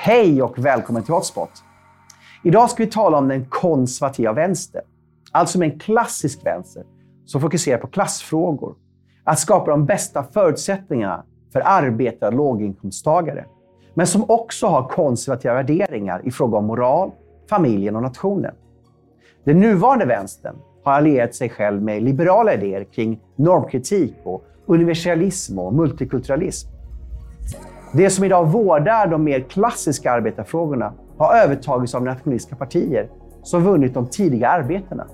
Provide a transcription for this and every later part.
Hej och välkommen till Hotspot. Idag ska vi tala om den konservativa vänstern. Alltså med en klassisk vänster som fokuserar på klassfrågor. Att skapa de bästa förutsättningarna för arbetare och låginkomsttagare. Men som också har konservativa värderingar i fråga om moral, familjen och nationen. Den nuvarande vänstern har allierat sig själv med liberala idéer kring normkritik och universalism och multikulturalism. Det som idag vårdar de mer klassiska arbetarfrågorna har övertagits av nationalistiska partier som vunnit de tidiga arbetena.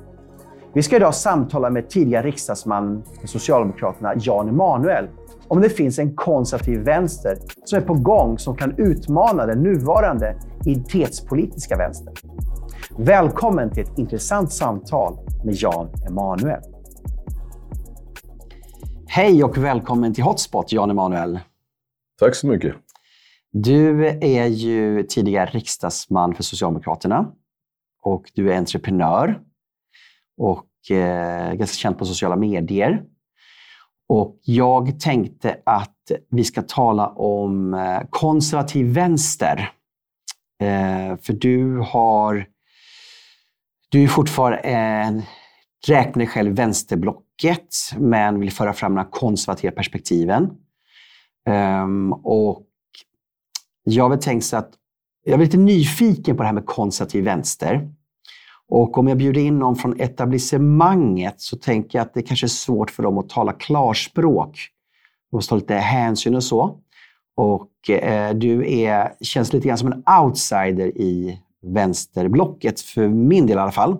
Vi ska idag samtala med tidigare riksdagsman för Socialdemokraterna, Jan Emanuel, om det finns en konservativ vänster som är på gång som kan utmana den nuvarande identitetspolitiska vänstern. Välkommen till ett intressant samtal med Jan Emanuel. Hej och välkommen till Hotspot, Jan Emanuel. Tack så mycket. Du är ju tidigare riksdagsman för Socialdemokraterna och du är entreprenör och eh, ganska känd på sociala medier. Och jag tänkte att vi ska tala om eh, konservativ vänster. Eh, för du har... Du är fortfarande en, räknar dig själv vänsterblocket, men vill föra fram de konservativa perspektiven. Um, och jag vill tänka så att jag är lite nyfiken på det här med konservativ vänster. Och om jag bjuder in någon från etablissemanget så tänker jag att det kanske är svårt för dem att tala klarspråk. De måste ta lite hänsyn och så. Och eh, du är, känns lite grann som en outsider i vänsterblocket, för min del i alla fall.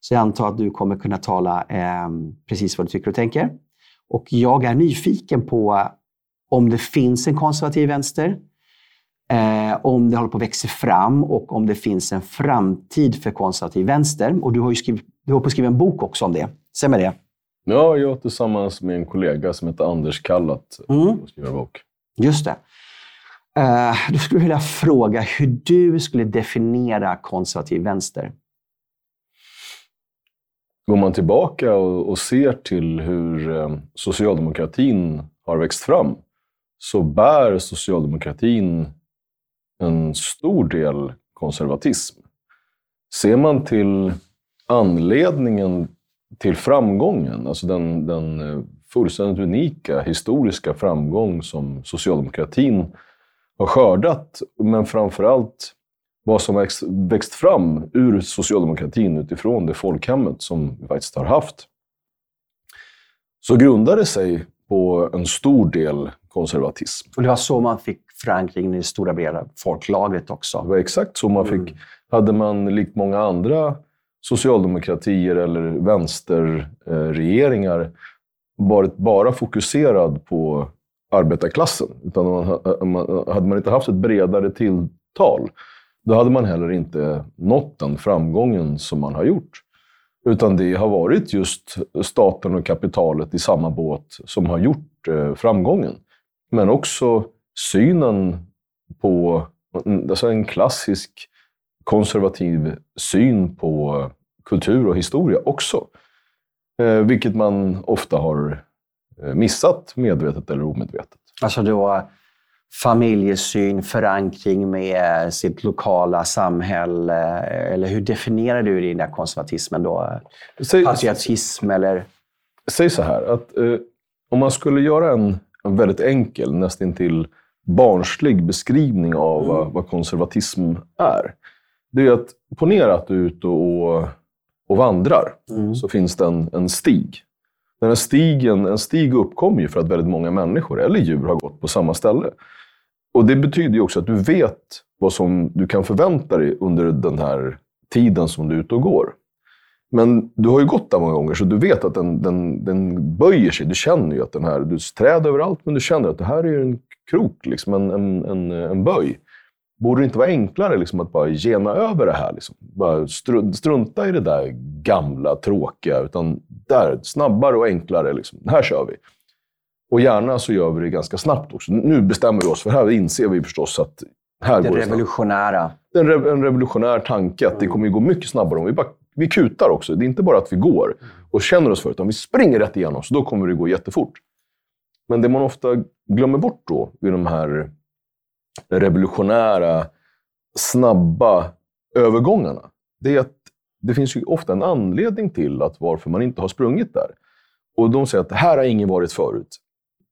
Så jag antar att du kommer kunna tala eh, precis vad du tycker och tänker. Och jag är nyfiken på om det finns en konservativ vänster, eh, om det håller på att växa fram och om det finns en framtid för konservativ vänster. Och du har ju skrivit, du har på skriva en bok också om det. Stämmer det? Ja, jag tillsammans med en kollega som heter Anders Kallat mm. skriver en bok. Just det. Uh, då skulle jag vilja fråga hur du skulle definiera konservativ vänster. Går man tillbaka och, och ser till hur eh, socialdemokratin har växt fram så bär socialdemokratin en stor del konservatism. Ser man till anledningen till framgången, alltså den, den eh, fullständigt unika historiska framgång som socialdemokratin har skördat, men framförallt vad som har växt fram ur socialdemokratin utifrån det folkhemmet som vi faktiskt har haft, så grundar det sig på en stor del konservatism. Och det var så man fick förankring i det stora breda folklagret också? Det var exakt så man fick. Mm. Hade man, likt många andra socialdemokratier eller vänsterregeringar, varit bara fokuserad på arbetarklassen, utan man, hade man inte haft ett bredare tilltal, då hade man heller inte nått den framgången som man har gjort. Utan det har varit just staten och kapitalet i samma båt som har gjort eh, framgången. Men också synen på, mm, alltså en klassisk konservativ syn på kultur och historia också. Eh, vilket man ofta har eh, missat medvetet eller omedvetet. Alltså då familjesyn, förankring med sitt lokala samhälle? Eller hur definierar du den där konservatismen då? Säg, Patriotism eller? Säg så här, att eh, om man skulle göra en, en väldigt enkel, nästintill barnslig beskrivning av mm. vad, vad, konservatism är. Det är att ponera att du är ute och, och vandrar, mm. så finns det en, en stig. Den här stigen, en stig uppkommer ju för att väldigt många människor eller djur har gått på samma ställe. Och Det betyder ju också att du vet vad som du kan förvänta dig under den här tiden som du är ute och går. Men du har ju gått där många gånger, så du vet att den, den, den böjer sig. Du känner ju att den här, du träd överallt, men du känner att det här är en krok, liksom, en, en, en, en böj. Borde det inte vara enklare liksom, att bara gena över det här? Liksom? Bara strunta i det där gamla, tråkiga, utan där, snabbare och enklare. Liksom. Här kör vi. Och gärna så gör vi det ganska snabbt också. Nu bestämmer vi oss, för här inser vi förstås att här det går det revolutionära. Det är en, revolutionär tanke att det kommer att gå mycket snabbare om vi bara vi kutar också. Det är inte bara att vi går och känner oss för, utan vi springer rätt igenom, så då kommer det gå jättefort. Men det man ofta glömmer bort då, i de här revolutionära snabba övergångarna, det är att det finns ju ofta en anledning till att varför man inte har sprungit där. Och de säger att det här har ingen varit förut.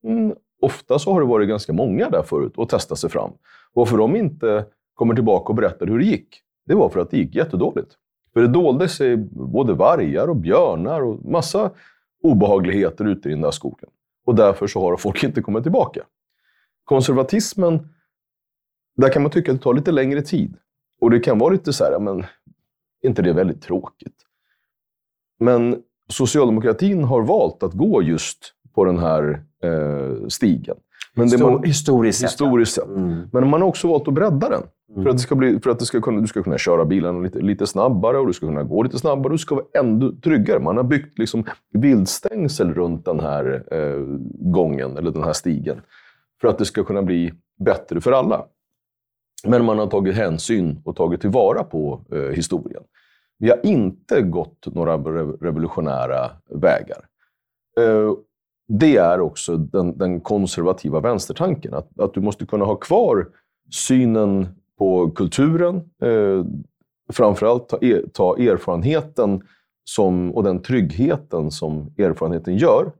Mm, ofta så har det varit ganska många där förut och testat sig fram. Varför de inte kommer tillbaka och berättar hur det gick, det var för att det gick jättedåligt. För det dolde sig både vargar och björnar och massa obehagligheter ute i den där skogen. Och därför så har folk inte kommit tillbaka. Konservatismen, där kan man tycka att det tar lite längre tid. Och det kan vara lite så här, men är inte det väldigt tråkigt? Men socialdemokratin har valt att gå just på den här eh, stigen. Men det man, historiskt sett. Historiskt sett. Mm. Men man har också valt att bredda den. Mm. För att, det ska bli, för att det ska kunna, du ska kunna köra bilen lite, lite snabbare och du ska kunna gå lite snabbare. och Du ska vara ännu tryggare. Man har byggt liksom viltstängsel runt den här eh, gången, eller den här stigen. För att det ska kunna bli bättre för alla. Men man har tagit hänsyn och tagit tillvara på eh, historien. Vi har inte gått några revolutionära vägar. Eh, det är också den, den, konservativa vänstertanken. Att, att du måste kunna ha kvar synen på kulturen. Eh, framförallt ta, er, ta erfarenheten som, och den tryggheten som erfarenheten gör.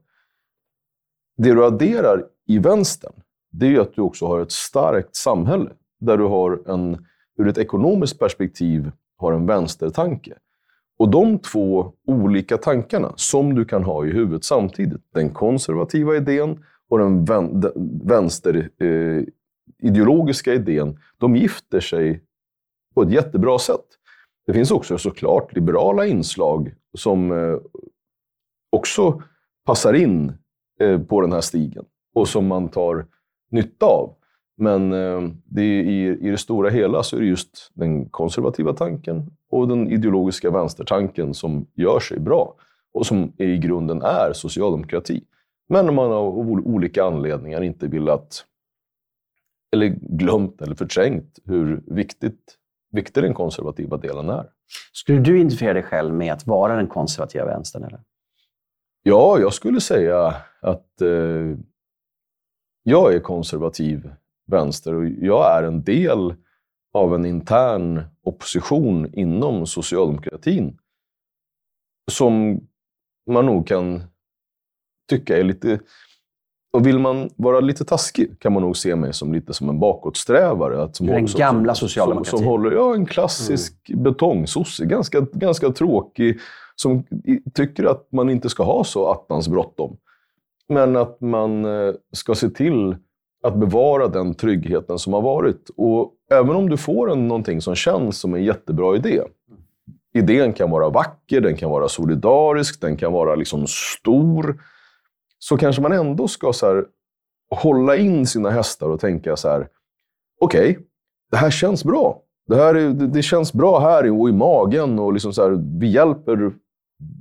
Det du adderar i vänstern, det är att du också har ett starkt samhälle där du har en, ur ett ekonomiskt perspektiv har en vänstertanke. Och de två olika tankarna som du kan ha i huvudet samtidigt, den konservativa idén och den vänsterideologiska eh, idén, de gifter sig på ett jättebra sätt. Det finns också såklart liberala inslag som eh, också passar in eh, på den här stigen och som man tar nytta av. Men eh, det är, i, i det stora hela så är det just den konservativa tanken och den ideologiska vänstertanken som gör sig bra och som i grunden är socialdemokrati. Men man av olika anledningar inte velat, eller glömt eller förträngt hur viktigt, viktig den konservativa delen är. Skulle du identifiera dig själv med att vara den konservativa vänstern? Eller? Ja, jag skulle säga att eh, jag är konservativ vänster. Och jag är en del av en intern opposition inom socialdemokratin som man nog kan tycka är lite... Och vill man vara lite taskig kan man nog se mig som lite som en bakåtsträvare. Att som Den håller, gamla socialdemokratin? Som, som håller, ja, en klassisk mm. betongsosse. Ganska, ganska tråkig. Som tycker att man inte ska ha så attans bråttom. Men att man eh, ska se till att bevara den tryggheten som har varit. Och även om du får en, någonting som känns som en jättebra idé. Idén kan vara vacker, den kan vara solidarisk, den kan vara liksom stor. Så kanske man ändå ska så här, hålla in sina hästar och tänka så här. Okej, okay, det här känns bra. Det, här är, det, det, känns bra här och i magen. och liksom så här, Vi hjälper.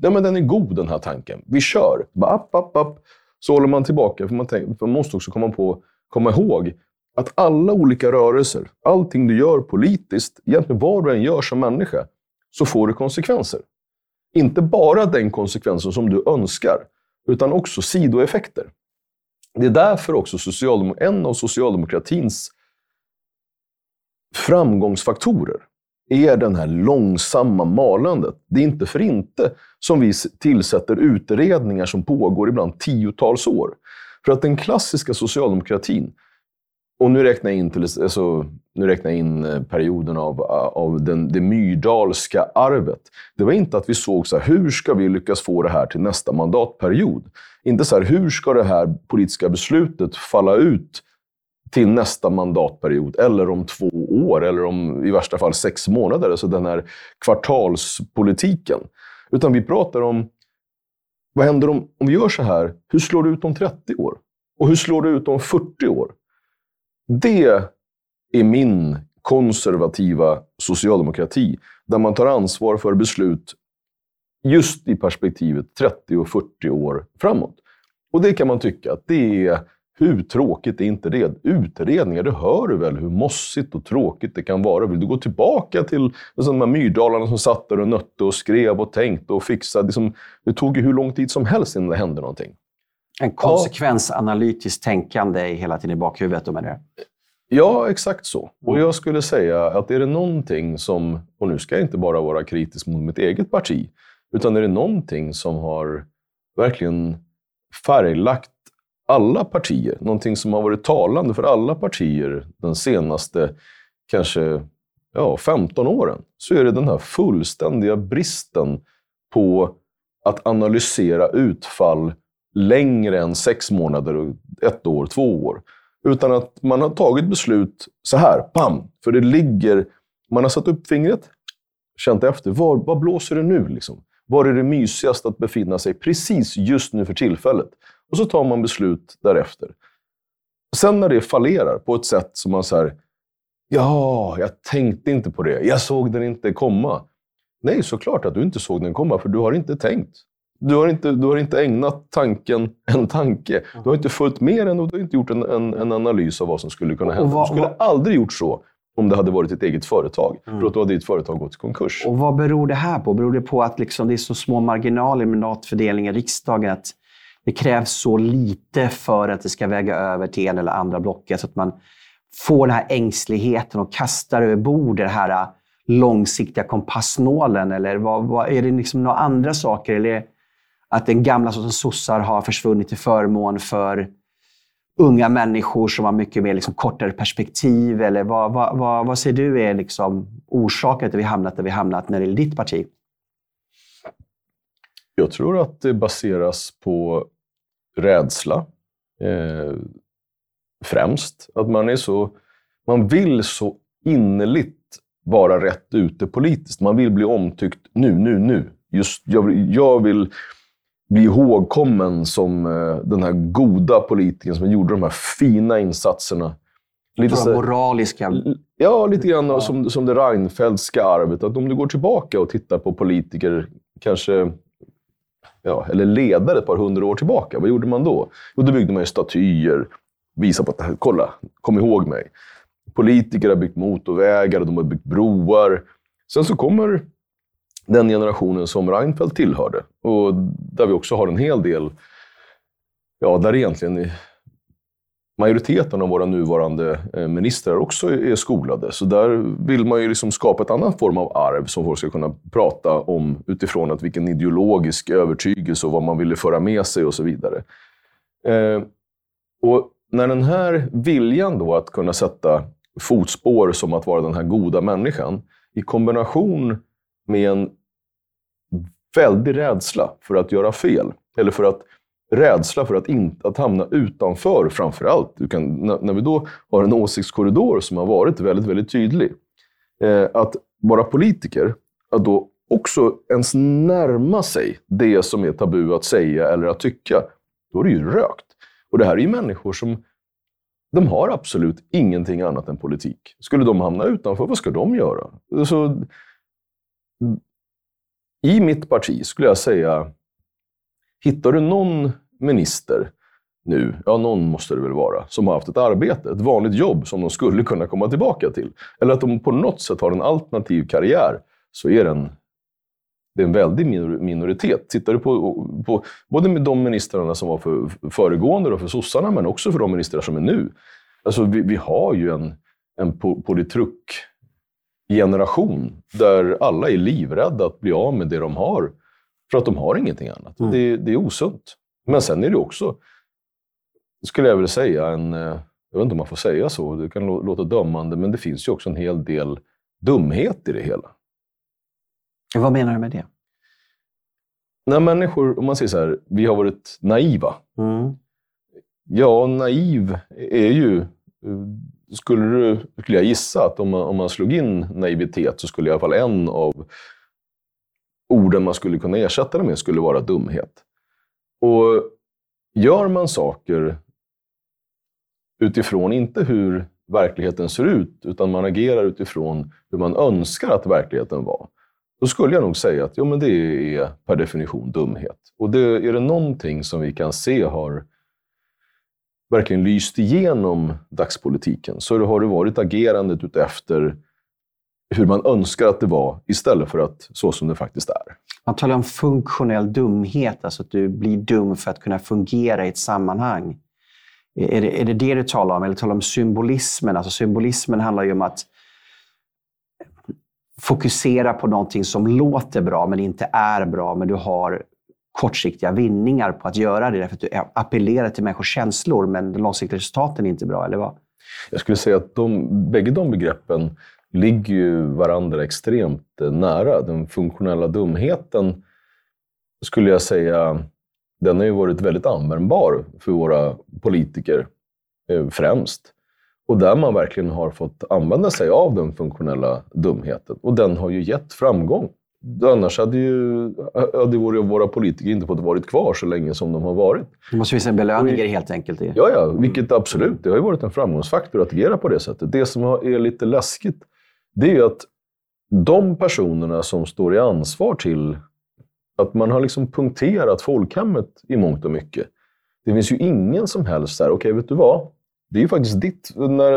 Ja, men den är god den här tanken. Vi kör. Bara app, app, app. Så håller man tillbaka. För man, tänk, för man måste också komma på komma ihåg att alla olika rörelser, allting du gör politiskt, egentligen vad du än gör som människa, så får det konsekvenser. Inte bara den konsekvensen som du önskar, utan också sidoeffekter. Det är därför också socialdem en av socialdemokratins framgångsfaktorer är den här långsamma malandet. Det är inte för inte som vi tillsätter utredningar som pågår ibland tiotals år. För att den klassiska socialdemokratin, och nu räknar jag in, till, alltså, nu räknar jag in eh, perioden av, eh, av den, det myrdalska arvet. Det var inte att vi såg så här, hur ska vi lyckas få det här till nästa mandatperiod? Inte så här, hur ska det här politiska beslutet falla ut till nästa mandatperiod, eller om två år, eller om i värsta fall sex månader. Alltså den här kvartalspolitiken. Utan vi pratar om vad händer om, om vi gör så här? Hur slår det ut om 30 år? Och hur slår det ut om 40 år? Det är min konservativa socialdemokrati, där man tar ansvar för beslut just i perspektivet 30 och 40 år framåt. Och det kan man tycka att det är hur tråkigt är inte det? Utredningar, du hör du väl hur mossigt och tråkigt det kan vara. Vill du gå tillbaka till de här myrdalarna som satt där och nötte och skrev och tänkte och fixade? Liksom, det tog ju hur lång tid som helst innan det hände någonting. En konsekvensanalytiskt tänkande är hela tiden i bakhuvudet, då menar? Ja, exakt så. Och jag skulle säga att är det någonting som, och nu ska jag inte bara vara kritisk mot mitt eget parti, utan är det någonting som har verkligen färglagt alla partier, någonting som har varit talande för alla partier den senaste kanske ja, 15 åren, så är det den här fullständiga bristen på att analysera utfall längre än sex månader, ett år, två år. Utan att man har tagit beslut så här, pam! För det ligger, man har satt upp fingret, känt efter. Var, var blåser det nu? Liksom? Var är det mysigast att befinna sig precis just nu för tillfället? Och så tar man beslut därefter. Sen när det fallerar på ett sätt som man säger, ja, jag tänkte inte på det. Jag såg den inte komma. Nej, såklart att du inte såg den komma, för du har inte tänkt. Du har inte, du har inte ägnat tanken en tanke. Du har inte följt med den och du har inte gjort en, en, en analys av vad som skulle kunna hända. Vad, du skulle vad... aldrig gjort så om det hade varit ett eget företag. Mm. För då hade ditt företag gått i konkurs. Och Vad beror det här på? Beror det på att liksom det är så små marginaler med mandatfördelning i riksdagen? Att det krävs så lite för att det ska väga över till en eller andra blocket så att man får den här ängsligheten och kastar över bord den här äh, långsiktiga kompassnålen? Eller vad, vad, är det liksom några andra saker? Eller att den gamla sortens sossar har försvunnit till förmån för unga människor som har mycket mer liksom, kortare perspektiv? Eller vad, vad, vad, vad ser du är liksom, orsaken till att vi hamnat där vi hamnat när det gäller ditt parti? Jag tror att det baseras på rädsla. Eh, främst. Att man är så... Man vill så innerligt vara rätt ute politiskt. Man vill bli omtyckt nu, nu, nu. Just, jag, jag vill bli ihågkommen som eh, den här goda politikern som gjorde de här fina insatserna. Lite så, moraliska... Ja, lite grann ja. Som, som det Reinfeldtska arvet. Att om du går tillbaka och tittar på politiker, kanske ja, eller ledare ett par hundra år tillbaka, vad gjorde man då? Jo, då byggde man ju statyer, Visa på att kolla, kom ihåg mig. Politiker har byggt motorvägar, och de har byggt broar. Sen så kommer den generationen som Reinfeldt tillhörde. Och där vi också har en hel del, ja, där egentligen majoriteten av våra nuvarande eh, ministrar också är skolade. Så där vill man ju liksom skapa ett annat form av arv som folk ska kunna prata om utifrån att vilken ideologisk övertygelse och vad man ville föra med sig och så vidare. Eh, och när den här viljan då att kunna sätta fotspår som att vara den här goda människan i kombination med en väldig rädsla för att göra fel. Eller för att rädsla för att, in, att hamna utanför framför allt. Du kan, när, när vi då har en åsiktskorridor som har varit väldigt, väldigt tydlig. Eh, att vara politiker, att då också ens närma sig det som är tabu att säga eller att tycka, då är det ju rökt. Och det här är ju människor som de har absolut ingenting annat än politik. Skulle de hamna utanför, vad ska de göra? Så, I mitt parti skulle jag säga, hittar du någon minister nu, ja någon måste det väl vara, som har haft ett arbete, ett vanligt jobb som de skulle kunna komma tillbaka till. Eller att de på något sätt har en alternativ karriär, så är den det är en väldig minoritet. Tittar du på, på både med de ministrarna som var för föregående och för sossarna, men också för de ministrar som är nu. Alltså, vi, vi har ju en, en politruk-generation där alla är livrädda att bli av med det de har, för att de har ingenting annat. Mm. Det, det, är osunt. Men sen är det också, skulle jag vilja säga, en, jag vet inte om man får säga så, det kan låta dömande, men det finns ju också en hel del dumhet i det hela. Vad menar du med det? När människor, om man säger så här, vi har varit naiva. Mm. Ja, naiv är ju, skulle, du, skulle jag gissa att om man, om man slog in naivitet så skulle i alla fall en av orden man skulle kunna ersätta det med skulle vara dumhet. Och gör man saker utifrån, inte hur verkligheten ser ut, utan man agerar utifrån hur man önskar att verkligheten var, då skulle jag nog säga att jo, men det är per definition dumhet. Och det, är det någonting som vi kan se har verkligen lyst igenom dagspolitiken, så har det varit agerandet utefter hur man önskar att det var, istället för att så som det faktiskt är. Man talar om funktionell dumhet, alltså att du blir dum för att kunna fungera i ett sammanhang. Är det, är det det du talar om? Eller talar du om symbolismen? Alltså symbolismen handlar ju om att fokusera på någonting som låter bra men inte är bra, men du har kortsiktiga vinningar på att göra det, därför att du appellerar till människors känslor, men de långsiktiga resultaten är inte bra, eller vad? Jag skulle säga att de, bägge de begreppen ligger ju varandra extremt nära. Den funktionella dumheten, skulle jag säga, den har ju varit väldigt användbar för våra politiker eh, främst. Och där man verkligen har fått använda sig av den funktionella dumheten. Och den har ju gett framgång. Annars hade ju hade våra politiker inte fått varit kvar så länge som de har varit. Det måste finnas en belöning i det helt enkelt. Ja, ja, vilket absolut. Det har ju varit en framgångsfaktor att agera på det sättet. Det som är lite läskigt, det är ju att de personerna som står i ansvar till att man har liksom punkterat folkhemmet i mångt och mycket. Det finns ju ingen som helst så här, okej, okay, vet du vad? Det är faktiskt ditt, när,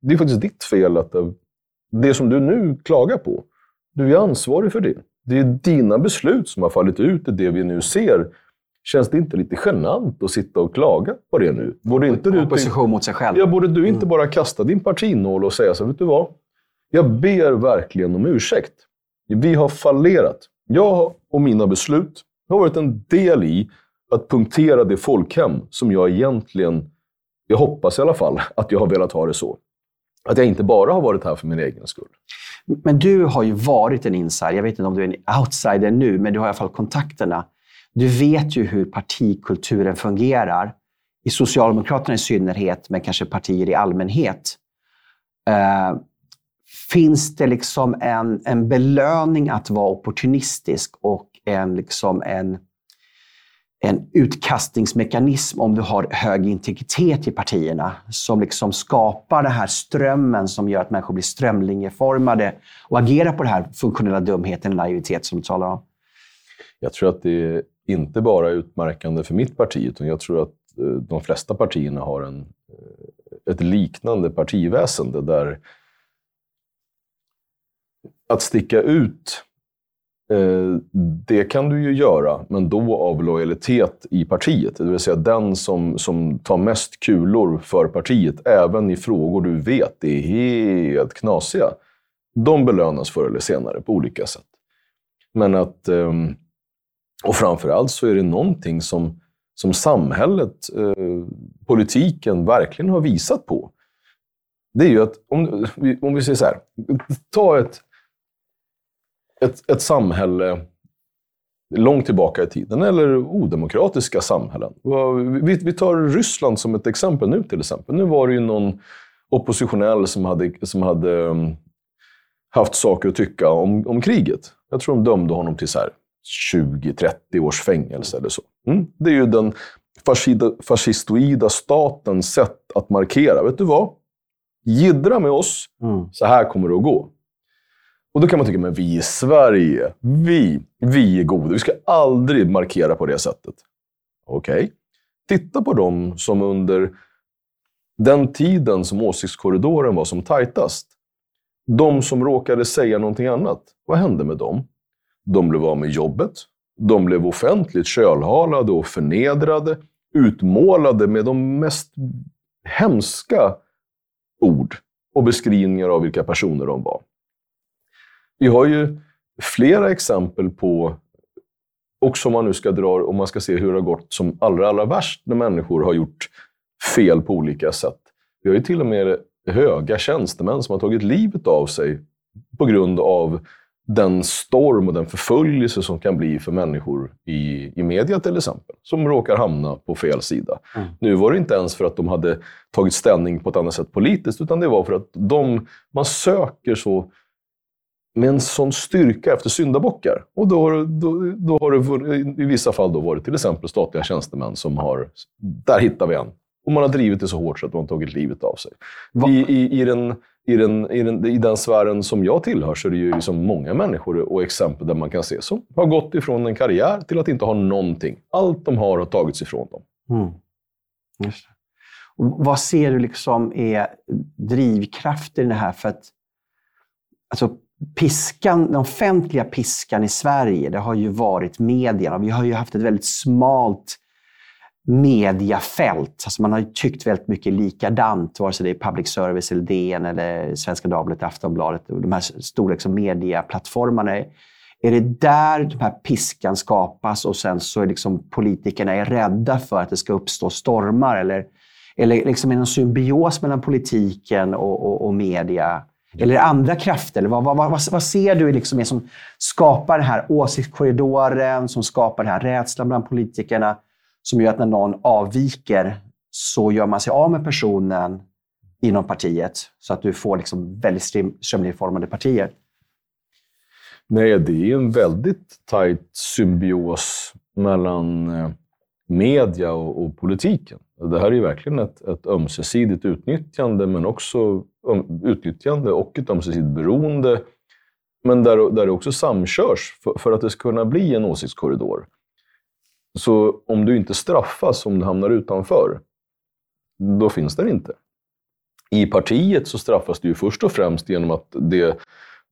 det är faktiskt ditt fel att det som du nu klagar på, du är ansvarig för det. Det är dina beslut som har fallit ut i det vi nu ser. Känns det inte lite genant att sitta och klaga på det nu? Borde inte du Opposition mot sig själv. Ja, borde du inte mm. bara kasta din partinål och säga så vet du vad? Jag ber verkligen om ursäkt. Vi har fallerat. Jag och mina beslut har varit en del i att punktera det folkhem som jag egentligen, jag hoppas i alla fall, att jag har velat ha det så. Att jag inte bara har varit här för min egen skull. Men du har ju varit en insider. Jag vet inte om du är en outsider nu, men du har i alla fall kontakterna. Du vet ju hur partikulturen fungerar. I Socialdemokraterna i synnerhet, men kanske partier i allmänhet. Uh, finns det liksom en, en belöning att vara opportunistisk och en, liksom en, en utkastningsmekanism om du har hög integritet i partierna som liksom skapar den här strömmen som gör att människor blir strömlinjeformade och agerar på den här funktionella dumheten, naivitet som du talar om? Jag tror att det är inte bara utmärkande för mitt parti, utan jag tror att eh, de flesta partierna har en, eh, ett liknande partiväsende där att sticka ut, eh, det kan du ju göra, men då av lojalitet i partiet. Det vill säga den som, som tar mest kulor för partiet, även i frågor du vet är helt knasiga. De belönas förr eller senare på olika sätt. Men att... Eh, och framförallt så är det någonting som, som samhället, eh, politiken, verkligen har visat på. Det är ju att, om, om vi säger så här, ta ett ett, ett samhälle långt tillbaka i tiden, eller odemokratiska samhällen. Vi, vi tar Ryssland som ett exempel nu till exempel. Nu var det ju någon oppositionell som hade, som hade um, haft saker att tycka om, om kriget. Jag tror de dömde honom till 20-30 års fängelse eller så. Mm. Det är ju den fascistoida statens sätt att markera. Vet du vad? Gidra med oss, mm. så här kommer det att gå. Och då kan man tycka, men vi i Sverige, vi, vi är goda. Vi ska aldrig markera på det sättet. Okej. Okay. Titta på dem som under den tiden som åsiktskorridoren var som tajtast. De som råkade säga någonting annat. Vad hände med dem? De blev av med jobbet. De blev offentligt kölhalade och förnedrade. Utmålade med de mest hemska ord och beskrivningar av vilka personer de var. Vi har ju flera exempel på, också om man nu ska dra, om man ska se hur det har gått som allra, allra värst när människor har gjort fel på olika sätt. Vi har ju till och med höga tjänstemän som har tagit livet av sig på grund av den storm och den förföljelse som kan bli för människor i, i media till exempel, som råkar hamna på fel sida. Mm. Nu var det inte ens för att de hade tagit ställning på ett annat sätt politiskt, utan det var för att de, man söker så med en sån styrka efter syndabockar. Och då, då, då har det i vissa fall då varit till exempel statliga tjänstemän som har... Där hittar vi en. Och man har drivit det så hårt så att man tagit livet av sig. I, i, i, den, i, den, i, den, I den sfären som jag tillhör så är det ju liksom många människor och exempel där man kan se som har gått ifrån en karriär till att inte ha någonting. Allt de har har tagits ifrån dem. Mm. Just. Och vad ser du liksom är drivkraften i det här? För att alltså, piskan, den offentliga piskan i Sverige, det har ju varit medierna. Vi har ju haft ett väldigt smalt mediafält. Alltså man har tyckt väldigt mycket likadant, vare sig det är public service, eller DN, eller Svenska Dagbladet, Aftonbladet. De här stora liksom, mediaplattformarna. Är det där den här piskan skapas och sen så är liksom politikerna är rädda för att det ska uppstå stormar? Eller, eller liksom är det någon symbios mellan politiken och, och, och media? Eller andra krafter? Vad, vad, vad, vad ser du liksom som skapar den här åsiktskorridoren, som skapar den här rädslan bland politikerna? som gör att när någon avviker så gör man sig av med personen inom partiet så att du får liksom väldigt strömlinjeformade partier. Nej, det är en väldigt tajt symbios mellan eh, media och, och, politiken. Det här är ju verkligen ett, ett ömsesidigt utnyttjande, men också um, utnyttjande och ett ömsesidigt beroende. Men där, där det också samkörs för, för att det ska kunna bli en åsiktskorridor. Så om du inte straffas om du hamnar utanför, då finns det inte. I partiet så straffas du ju först och främst genom att det,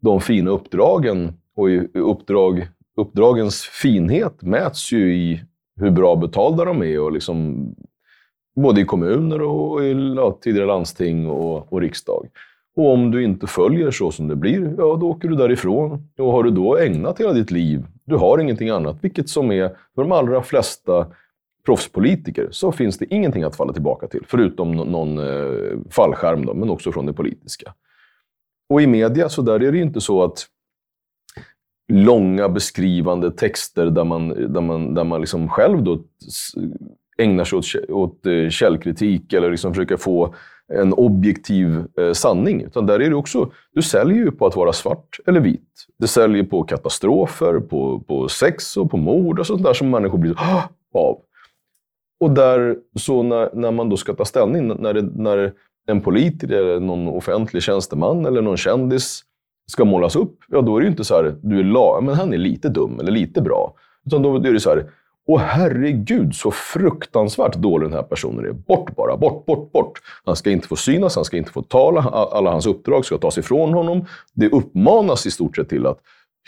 de fina uppdragen och uppdrag, uppdragens finhet mäts ju i hur bra betalda de är. Och liksom, både i kommuner och i ja, tidigare landsting och, och riksdag. Och om du inte följer så som det blir, ja då åker du därifrån. Och har du då ägnat hela ditt liv, du har ingenting annat, vilket som är för de allra flesta proffspolitiker, så finns det ingenting att falla tillbaka till. Förutom någon eh, fallskärm, då, men också från det politiska. Och i media så där är det inte så att långa beskrivande texter där man, där man, där man liksom själv då ägnar sig åt, åt eh, källkritik eller liksom försöker få en objektiv eh, sanning. Utan där är det också, du säljer ju på att vara svart eller vit. Du säljer på katastrofer, på, på sex och på mord och sånt där som människor blir så, av. Och där, så när, när man då ska ta ställning, när, det, när en politiker, eller någon offentlig tjänsteman eller någon kändis ska målas upp, ja då är det ju inte så här, du är la, men han är lite dum eller lite bra. Utan då är det så här, och herregud så fruktansvärt dålig den här personen är. Bort bara, bort, bort, bort. Han ska inte få synas, han ska inte få tala, alla hans uppdrag ska tas ifrån honom. Det uppmanas i stort sett till att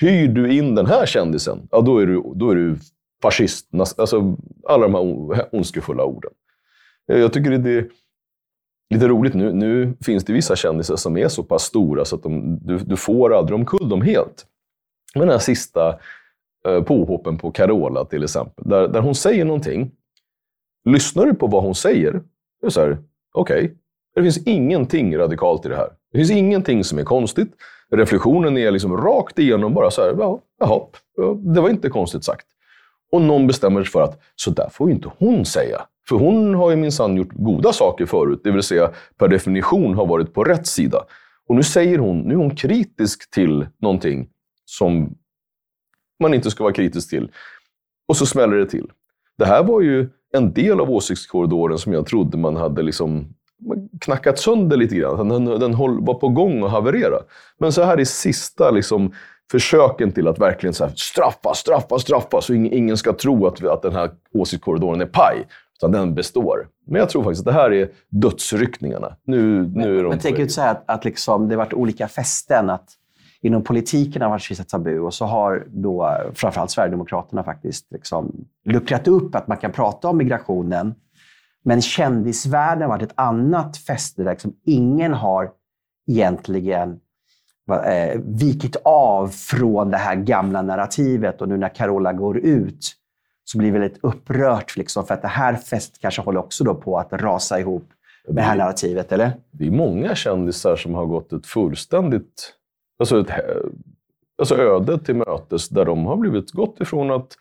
hyr du in den här kändisen, ja då är du, då är du fascist. Alltså, alla de här ondskefulla orden. Eh, jag tycker det är lite roligt. Nu, nu finns det vissa kändisar som är så pass stora så att de, du, du får aldrig omkull dem helt. Men den här sista Eh, påhoppen på Carola till exempel. Där, där hon säger någonting. Lyssnar du på vad hon säger, det är så här, okej. Okay. Det finns ingenting radikalt i det här. Det finns ingenting som är konstigt. Reflektionen är liksom rakt igenom bara så här, ja, jaha, det var inte konstigt sagt. Och någon bestämmer sig för att så där får ju inte hon säga. För hon har ju minsann gjort goda saker förut, det vill säga per definition har varit på rätt sida. Och nu säger hon, nu är hon kritisk till någonting som man inte ska vara kritisk till. Och så smäller det till. Det här var ju en del av åsiktskorridoren som jag trodde man hade liksom knackat sönder lite grann. Den, den var på gång att haverera. Men så här i sista liksom, försöken till att verkligen så här, straffa, straffa, straffa, så ingen, ingen ska tro att, att den här åsiktskorridoren är paj. Utan den består. Men jag tror faktiskt att det här är dödsryckningarna. Nu, nu är de men tänker du säga att, att liksom, det varit olika fästen? Att inom politiken har varit vissa tabu och så har då framförallt Sverigedemokraterna faktiskt liksom luckrat upp att man kan prata om migrationen. Men kändisvärlden har varit ett annat fäste där liksom ingen har egentligen eh, vikit av från det här gamla narrativet. Och nu när Carola går ut så blir det väldigt upprört liksom, för att det här fästet kanske håller också då på att rasa ihop med det här narrativet, eller? Det är många kändisar som har gått ett fullständigt alltså ett, alltså öde till mötes där de har blivit gått ifrån att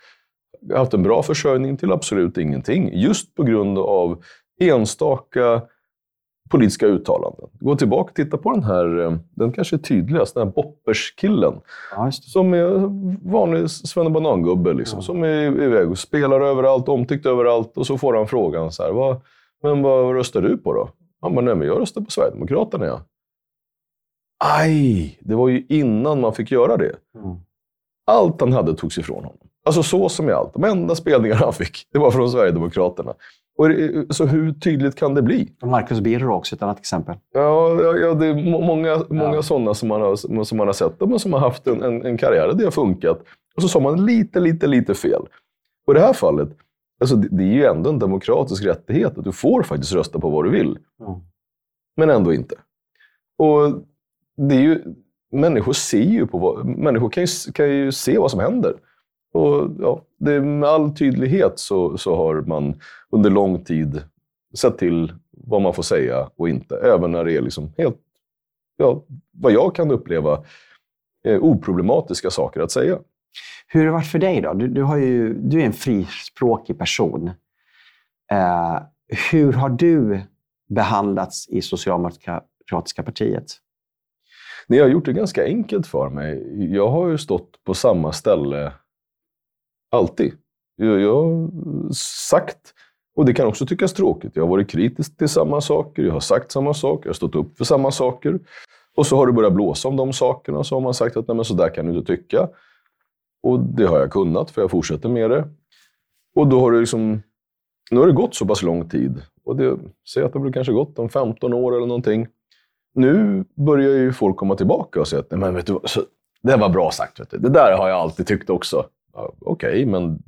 ha haft en bra försörjning till absolut ingenting. Just på grund av enstaka politiska uttalanden. Gå tillbaka och titta på den här, eh, den kanske är tydligast, den här Boppers-killen. Ja, som är vanlig svennebanangubbe, liksom, ja. som är iväg och spelar överallt, omtyckt överallt. Och så får han frågan så här, vad, men vad röstar du på då? Han bara, nej men jag röstar på Sverigedemokraterna. Ja. Aj! Det var ju innan man fick göra det. Mm. Allt han hade togs ifrån honom. Alltså så som i allt. De enda spelningar han fick, det var från Sverigedemokraterna. Och så hur tydligt kan det bli? Marcus Birro också ett annat exempel. Ja, ja det är många, många ja. sådana som man, har, som man har sett. De som har haft en, en, en karriär där det har funkat. Och så sa man lite, lite, lite fel. Och i det här fallet, alltså, det, det är ju ändå en demokratisk rättighet att du får faktiskt rösta på vad du vill. Mm. Men ändå inte. Och det är ju, människor ser ju på vad, människor kan ju, kan ju se vad som händer. Och ja, det, med all tydlighet så, så har man under lång tid sett till vad man får säga och inte. Även när det är liksom helt, ja, vad jag kan uppleva, eh, oproblematiska saker att säga. Hur har det varit för dig då? Du, du, har ju, du är en frispråkig person. Eh, hur har du behandlats i Socialdemokratiska partiet? Nej, jag har gjort det ganska enkelt för mig. Jag har ju stått på samma ställe alltid. Jag, jag har sagt, och det kan också tyckas tråkigt, jag har varit kritisk till samma saker, jag har sagt samma saker, jag har stått upp för samma saker. Och så har det börjat blåsa om de sakerna, så har man sagt att Nej, men så där kan du inte tycka. Och det har jag kunnat, för jag fortsätter med det. Och då har det liksom, nu har det gått så pass lång tid. Och det, säg att det har kanske gått om 15 år eller någonting. Nu börjar ju folk komma tillbaka och säga att men vet du, så, det var bra sagt. Vet du. Det där har jag alltid tyckt också. Ja, Okej, okay, men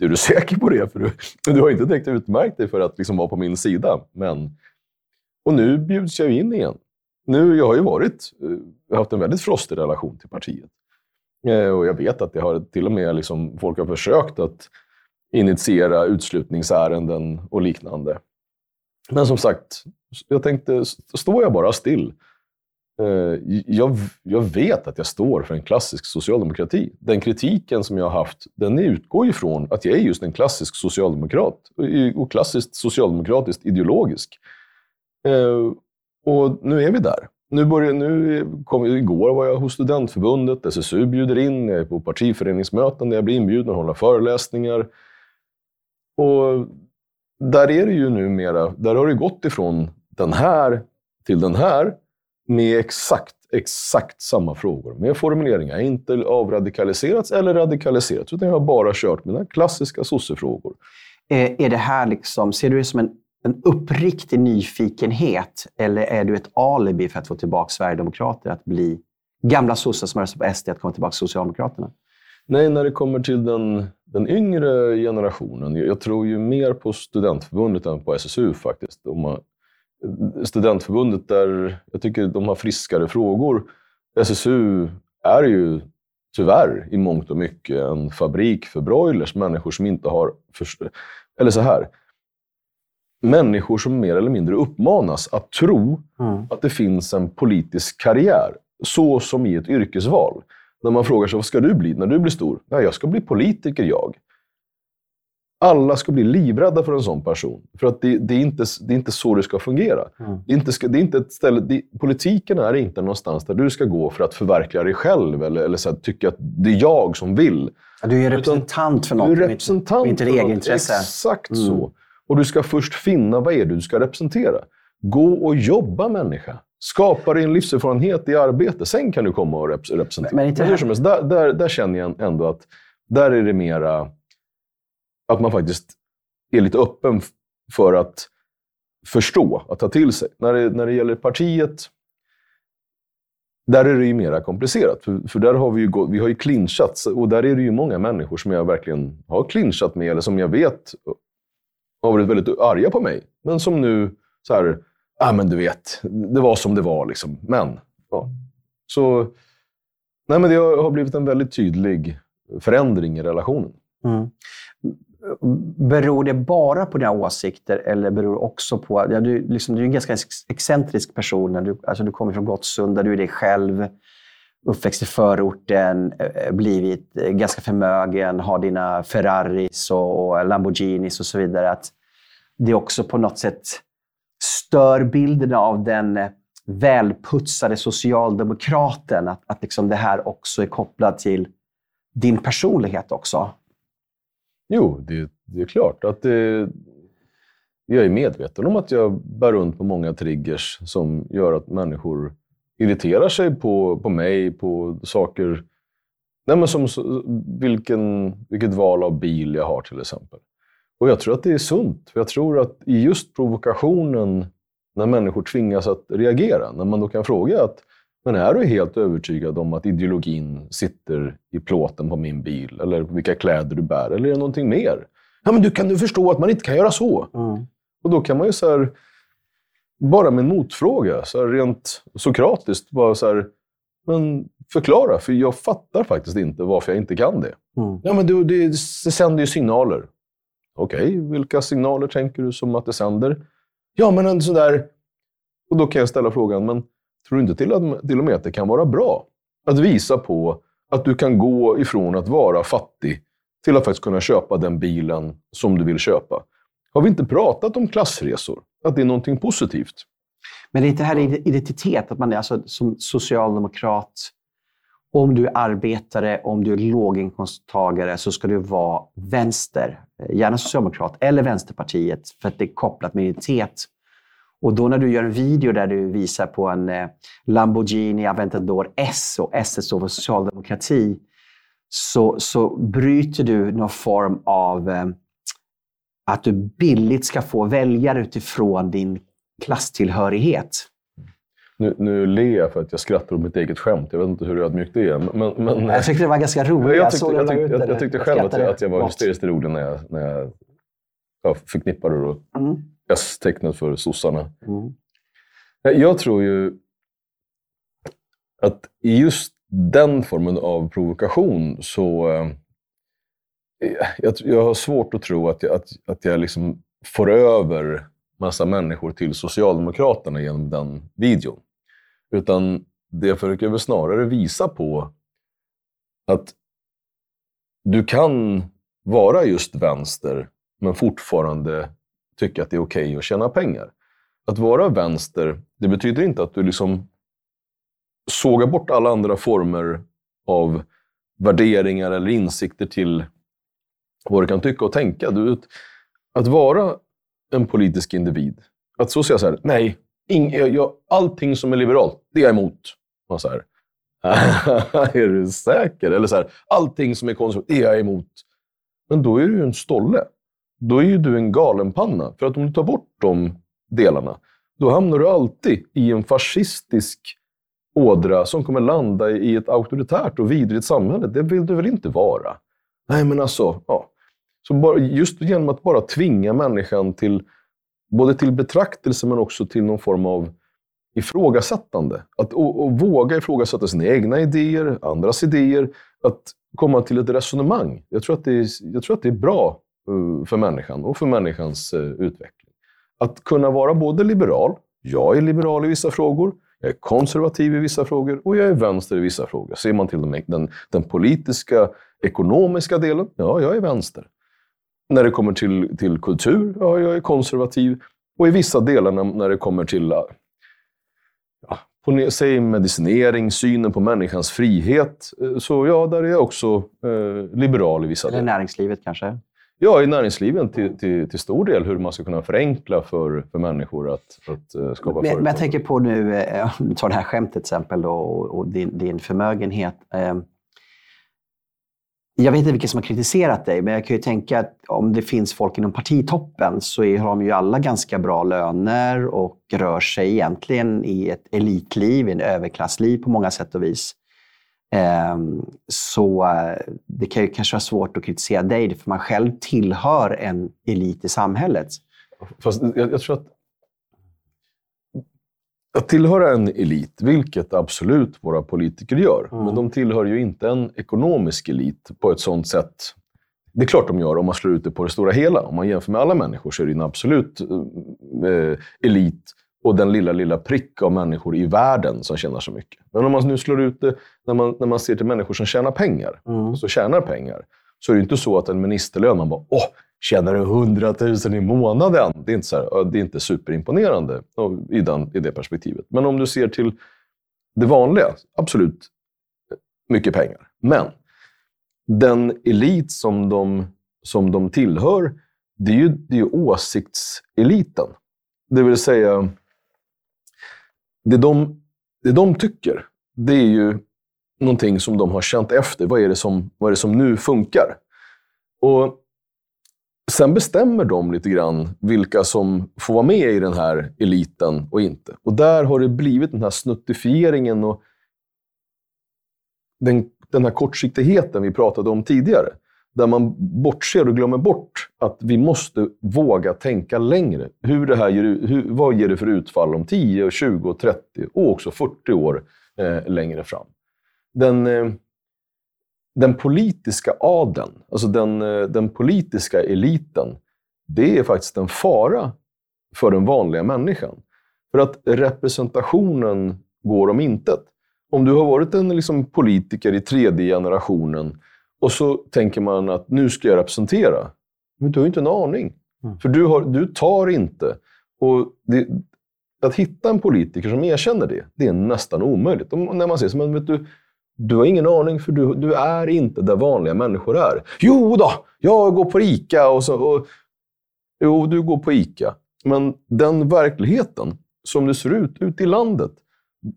är du säker på det? För du, du har inte direkt utmärkt dig för att liksom vara på min sida. Men, och nu bjuds jag in igen. Nu, jag har ju varit, jag har haft en väldigt frostig relation till partiet. Eh, och jag vet att det har till och med liksom, folk har försökt att initiera utslutningsärenden och liknande. Men som sagt, jag tänkte, står jag bara still? Eh, jag, jag vet att jag står för en klassisk socialdemokrati. Den kritiken som jag har haft, den utgår ifrån att jag är just en klassisk socialdemokrat. Och klassiskt socialdemokratiskt ideologisk. Eh, och nu är vi där. Nu börjar, nu kom, igår var jag hos Studentförbundet, SSU bjuder in, jag är på partiföreningsmöten där jag blir inbjuden att hålla föreläsningar. Och där är det ju numera, där har det gått ifrån den här till den här med exakt, exakt samma frågor. Med formuleringar. Inte avradikaliserats eller radikaliserats, utan jag har bara kört mina klassiska sossefrågor. Eh, är det här liksom, ser du det som en en uppriktig nyfikenhet eller är du ett alibi för att få tillbaka Sverigedemokrater att bli gamla sossar som röstar på SD att komma tillbaka till Socialdemokraterna? Nej, när det kommer till den, den yngre generationen. Jag, jag tror ju mer på studentförbundet än på SSU faktiskt. Har, studentförbundet, där jag tycker de har friskare frågor. SSU är ju tyvärr i mångt och mycket en fabrik för broilers. Människor som inte har... Eller så här människor som mer eller mindre uppmanas att tro mm. att det finns en politisk karriär. Så som i ett yrkesval. När man frågar sig, vad ska du bli när du blir stor? Nej, jag ska bli politiker jag. Alla ska bli livrädda för en sån person. För att det, det är, inte, det är inte så det ska fungera. Mm. Det är inte, det är inte ett ställe, det, politiken är inte någonstans där du ska gå för att förverkliga dig själv eller, eller så här, tycka att det är jag som vill. du är representant för något, du är representant inte, inte egenintresse. Exakt mm. så. Och du ska först finna vad är det du ska representera. Gå och jobba människa. Skapa dig en livserfarenhet i arbete. Sen kan du komma och rep representera. Men inte Men helst, där, där, där känner jag ändå att där är det mera att man faktiskt är lite öppen för att förstå, att ta till sig. När det, när det gäller partiet, där är det ju mera komplicerat. För, för där har vi ju, gått, vi har ju clinchat och där är det ju många människor som jag verkligen har clinchat med, eller som jag vet har varit väldigt arga på mig. Men som nu, så här, ah, men du vet, det var som det var liksom. Men, ja. Så, nej men det har blivit en väldigt tydlig förändring i relationen. Mm. Beror det bara på dina åsikter eller beror det också på... Ja, du, liksom, du är en ganska excentrisk person. Du, alltså, du kommer från Gottsunda, du är dig själv uppväxt i förorten, eh, blivit eh, ganska förmögen, har dina Ferraris och Lamborghinis och så vidare. Att det också på något sätt stör bilden av den eh, välputsade socialdemokraten. Att, att liksom det här också är kopplat till din personlighet också. Jo, det, det är klart. att det, Jag är medveten om att jag bär runt på många triggers som gör att människor irriterar sig på, på mig, på saker. Nej, men som vilken, vilket val av bil jag har till exempel. Och jag tror att det är sunt. För jag tror att i just provokationen, när människor tvingas att reagera, när man då kan fråga att men är du helt övertygad om att ideologin sitter i plåten på min bil? Eller vilka kläder du bär? Eller är det någonting mer? Ja, men du kan du förstå att man inte kan göra så? Mm. Och då kan man ju så här, bara med en motfråga, så här rent sokratiskt, bara så här, men förklara, för jag fattar faktiskt inte varför jag inte kan det. Mm. Ja, men du, det, det sänder ju signaler. Okej, vilka signaler tänker du som att det sänder? Ja, men en sån där... Och då kan jag ställa frågan, men tror du inte till, att, till och med att det kan vara bra att visa på att du kan gå ifrån att vara fattig till att faktiskt kunna köpa den bilen som du vill köpa? Har vi inte pratat om klassresor? Att det är någonting positivt? Men det är inte här identitet, att man är alltså som socialdemokrat, om du är arbetare, om du är låginkomsttagare, så ska du vara vänster. Eh, gärna socialdemokrat eller Vänsterpartiet, för att det är kopplat med identitet. Och då när du gör en video där du visar på en eh, Lamborghini Aventador S och S står för socialdemokrati, så, så bryter du någon form av eh, att du billigt ska få väljare utifrån din klasstillhörighet. Nu, nu ler jag för att jag skrattar åt mitt eget skämt. Jag vet inte hur ödmjukt det är. Men, men, Jag tyckte det var ganska roligt. jag, Jag, tyckte, jag, tyckte, jag, jag tyckte själv att jag, att jag var hysteriskt rolig när jag, när jag ja, förknippade då Mm. S-tecknet för sossarna. Mm. Jag tror ju att i just den formen av provokation så... Eh, jag, jag har svårt att tro att jag, att, att jag liksom får över massa människor till Socialdemokraterna genom den videon. Utan det försöker väl snarare visa på att du kan vara just vänster men fortfarande tycka att det är okej att tjäna pengar. Att vara vänster, det betyder inte att du liksom sågar bort alla andra former av värderingar eller insikter till vad du kan tycka och tänka. Du, att vara en politisk individ, att så säga så här, nej, ing, jag, jag, allting som är liberalt, det är jag emot. Man så här, är du säker? Eller så här, allting som är konservativt, det är jag emot. Men då är du ju en stolle. Då är ju du en galenpanna. För att om du tar bort de delarna, då hamnar du alltid i en fascistisk ådra som kommer landa i ett auktoritärt och vidrigt samhälle. Det vill du väl inte vara? Nej, men alltså, ja. Så bara, just genom att bara tvinga människan till både till betraktelse men också till någon form av ifrågasättande. Att och, och våga ifrågasätta sina egna idéer, andras idéer. Att komma till ett resonemang. Jag tror att det är, jag tror att det är bra uh, för människan och för människans uh, utveckling. Att kunna vara både liberal, jag är liberal i vissa frågor, jag är konservativ i vissa frågor och jag är vänster i vissa frågor. Ser man till den, den, den politiska, ekonomiska delen, ja, jag är vänster. När det kommer till, till kultur, ja, jag är konservativ. Och i vissa delar när, när det kommer till ja, på, säg medicinering, synen på människans frihet, eh, så ja, där är jag också eh, liberal i vissa Eller delar. näringslivet kanske? Ja, i näringslivet till, till, till stor del hur man ska kunna förenkla för, för människor att, att eh, skapa Men, men företag. jag tänker på nu, eh, om du tar det här skämtet till exempel då, och, och din, din förmögenhet. Eh, jag vet inte vilka som har kritiserat dig, men jag kan ju tänka att om det finns folk inom partitoppen så är, har de ju alla ganska bra löner och rör sig egentligen i ett elitliv, i en överklassliv på många sätt och vis. Ehm, så eh, det kan ju kanske vara svårt att kritisera dig, för man själv tillhör en elit i samhället. Fast jag, jag tror att att tillhöra en elit, vilket absolut våra politiker gör, Mm. men de tillhör ju inte en ekonomisk elit på ett sånt sätt. Det är klart de gör om man slår ut det på det stora hela. Om man jämför med alla människor så är det en absolut eh, elit och den lilla, lilla prick av människor i världen som tjänar så mycket. Men om man nu slår ut det när man, när man ser till människor som tjänar pengar, Mm. så tjänar pengar, så är det inte så att en ministerlön, man bara åh, tjänar du 100 000 i månaden? Det är inte, så här, det är inte superimponerande i, den, i det perspektivet. Men om du ser till det vanliga, absolut mycket pengar. Men den elit som de, som de tillhör, det är ju, det är ju åsiktseliten. Det vill säga, det de, det de tycker, det är ju någonting som de har känt efter. Vad är det som, vad är det som nu funkar? Och Sen bestämmer de lite grann vilka som får vara med i den här eliten och inte. Och där har det blivit den här snuttifieringen och den, den här kortsiktigheten vi pratade om tidigare. där man bortser och glömmer bort att vi måste våga tänka längre. Hur det här ger, hur, vad ger det för utfall om 10, 20, 30 och också 40 år eh, längre fram? Den, eh, den politiska adeln, alltså den, eh, den politiska eliten, det är faktiskt en fara för den vanliga människan. För att representationen går om intet. Om du har varit en liksom, politiker i tredje generationen och så tänker man att nu ska jag representera. Men du har ju inte en aning. Mm. För du, har, du tar inte. Och det, att hitta en politiker som erkänner det, det är nästan omöjligt. Och när man säger så, men vet du, du har ingen aning för du, du är inte där vanliga människor är. Jo då, jag går på ICA. Och så, och, jo, du går på ICA. Men den verkligheten som det ser ut ute i landet,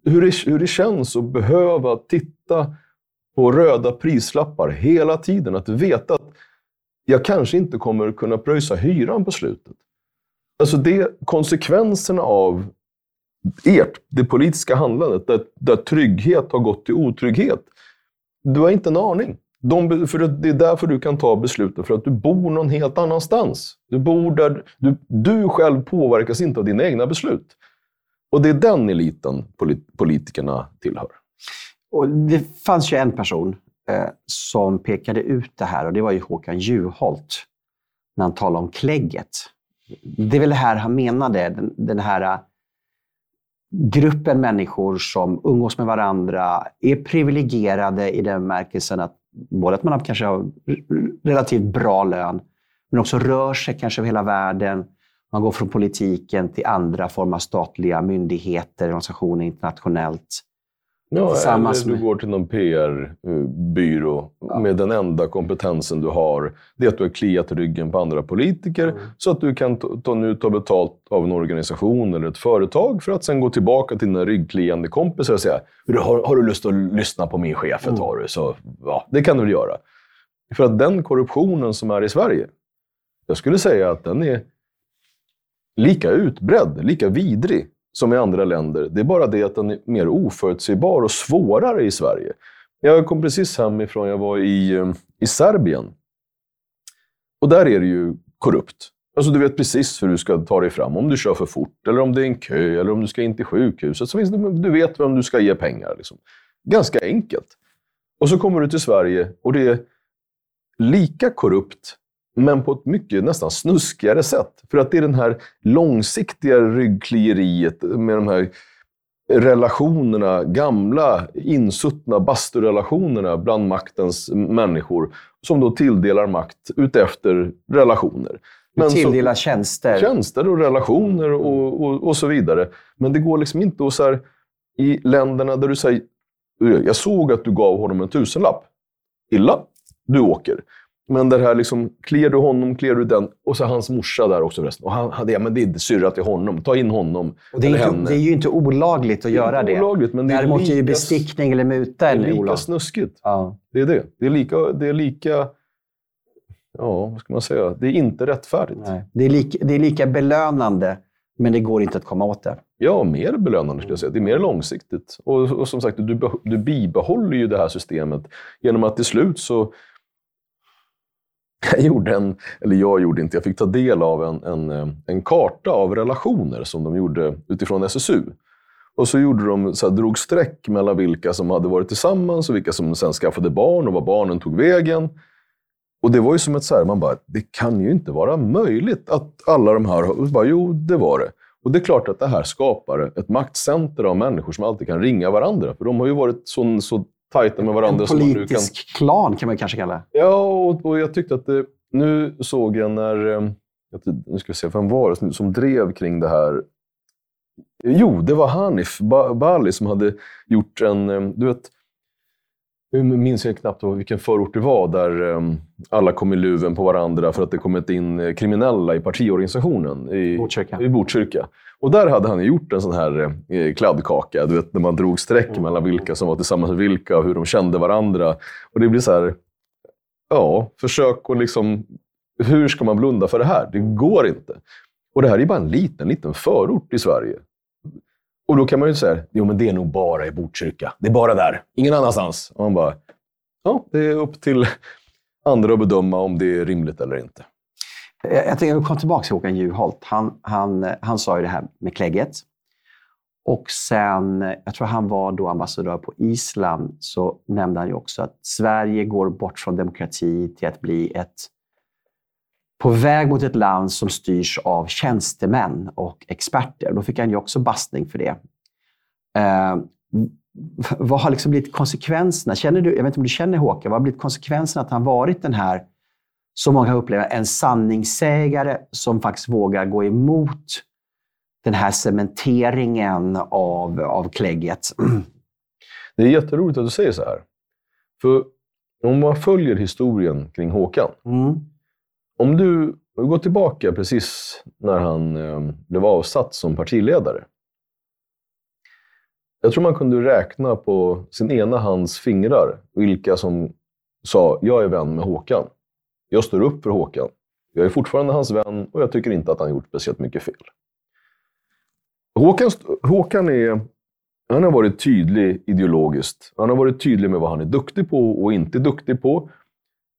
hur det, hur det känns att behöva titta på röda prislappar hela tiden. Att veta att jag kanske inte kommer kunna pröjsa hyran på slutet. Alltså det, konsekvenserna av ert, det politiska handlandet, där, där trygghet har gått till otrygghet. Du har inte en aning. De, för det är därför du kan ta besluten, för att du bor någon helt annanstans. Du bor där, du, du själv påverkas inte av dina egna beslut. Och det är den eliten polit, politikerna tillhör. Och det fanns ju en person eh, som pekade ut det här och det var ju Håkan Juholt när han talade om klägget. Det är väl det här han menade, den, den här eh, gruppen människor som umgås med varandra, är privilegierade i den bemärkelsen att både att man kanske har relativt bra lön, men också rör sig kanske över hela världen. Man går från politiken till andra former av statliga myndigheter, organisationer internationellt. Ja, eller du går till någon PR-byrå ja. med den enda kompetensen du har. Det är att du har kliat ryggen på andra politiker mm. så att du kan ta, nu ta betalt av en organisation eller ett företag för att sen gå tillbaka till dina ryggkliande kompisar och säga har, har du lust att lyssna på min chef ett tag? Mm. Så, ja, det kan du väl göra. För att den korruptionen som är i Sverige, jag skulle säga att den är lika utbredd, lika vidrig som i andra länder. Det är bara det att den är mer oförutsägbar och svårare i Sverige. Jag kom precis hemifrån, jag var i, eh, i Serbien. Och där är det ju korrupt. Alltså du vet precis hur du ska ta dig fram. Om du kör för fort, eller om det är en kö, eller om du ska in till sjukhuset. Så finns det, du vet vem du ska ge pengar. Liksom. Ganska enkelt. Och så kommer du till Sverige och det är lika korrupt men på ett mycket nästan snuskigare sätt. För att det är den här långsiktiga ryggklieriet med de här relationerna, gamla insuttna basturelationerna bland maktens människor, som då tilldelar makt utefter relationer. Men tilldelar så, tjänster. Tjänster och relationer och, och, och, så vidare. Men det går liksom inte att så här, i länderna där du säger, jag såg att du gav honom en tusenlapp. Illa, du åker. Men det här liksom, kliar du honom, kliar du den. Och så hans morsa där också förresten. Och han ja, men det är syrra till honom. Ta in honom. Och det, är inte, det är ju inte olagligt att det göra det. Olagligt, men det är Däremot är ju bestickning eller muta Det är lika olagligt. snuskigt. Ja. Det är det. Det är lika... Det är lika ja, vad ska man säga? Det är inte rättfärdigt. Nej. Det, är lika, det är lika belönande, men det går inte att komma åt det. Ja, mer belönande skulle jag säga. Det är mer långsiktigt. Och, och som sagt, du, du bibehåller ju det här systemet genom att till slut så jag gjorde en, eller jag gjorde inte, jag fick ta del av en, en, eh, en karta av relationer som de gjorde utifrån SSU. Och så, gjorde de, så här, drog streck mellan vilka som hade varit tillsammans och vilka som sen skaffade barn och var barnen tog vägen. Och det var ju som ett så här, man bara, det kan ju inte vara möjligt att alla de här... Och bara, jo, det var det. Och det är klart att det här skapar ett maktcenter av människor som alltid kan ringa varandra. För de har ju varit så, så tajta med varandra. En politisk kan... klan kan man kanske kalla det. Ja, och, och jag tyckte att det, nu såg jag när, eh, nu ska vi se, vem var det som drev kring det här? Jo, det var Hanif Bali som hade gjort en, eh, du vet, nu minns jag knappt vilken förort det var, där um, alla kom i luven på varandra för att det kommit in eh, kriminella i partiorganisationen i Botkyrka. I Botkyrka. Och där hade han gjort en sån här eh, kladdkaka, du vet, när man drog streck mm. mellan vilka som var tillsammans med vilka och hur de kände varandra. Och det blir så här, ja, försök att liksom, hur ska man blunda för det här? Det går inte. Och det här är bara en liten, liten förort i Sverige. Och då kan man ju säga, jo men det är nog bara i Botkyrka. Det är bara där. Ingen annanstans. Och man bara, ja, det är upp till andra att bedöma om det är rimligt eller inte. Jag, jag tänker komma tillbaka till Håkan Juholt. Han, han, han sa ju det här med klägget. Och sen, jag tror han var då ambassadör på Island, så nämnde han ju också att Sverige går bort från demokrati till att bli ett på väg mot ett land som styrs av tjänstemän och experter. Då fick han ju också bastning för det. Eh, vad har liksom blivit konsekvenserna? Känner du, jag vet inte om du känner Håkan, vad har blivit konsekvenserna att han varit den här, som många upplever, en sanningssägare som faktiskt vågar gå emot den här cementeringen av, av klägget? Det är jätteroligt att du säger så här. För om man följer historien kring Håkan. Mm. Om du går tillbaka precis när han eh, blev avsatt som partiledare. Jag tror man kunde räkna på sin ena hands fingrar vilka som sa “jag är vän med Håkan”. Jag står upp för Håkan. Jag är fortfarande hans vän och jag tycker inte att han gjort speciellt mycket fel. Håkan, Håkan är, han har varit tydlig ideologiskt. Han har varit tydlig med vad han är duktig på och inte duktig på.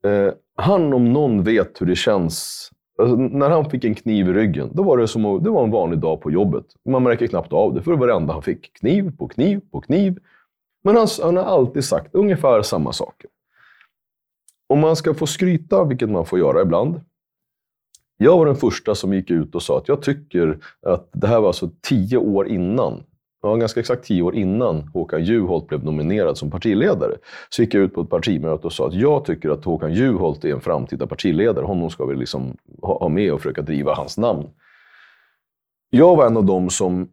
Eh, han om någon vet hur det känns. Alltså, när han fick en kniv i ryggen, då var det som att, det var en vanlig dag på jobbet. Man märker knappt av det, för det var det enda han fick. Kniv på kniv på kniv. Men han, han har alltid sagt ungefär samma saker. Om man ska få skryta, vilket man får göra ibland. Jag var den första som gick ut och sa att jag tycker att det här var alltså tio år innan ja, ganska exakt tio år innan Håkan Juholt blev nominerad som partiledare, så gick jag ut på ett partimöte och sa att jag tycker att Håkan Juholt är en framtida partiledare. Honom ska vi liksom ha med och försöka driva hans namn. Jag var en av dem som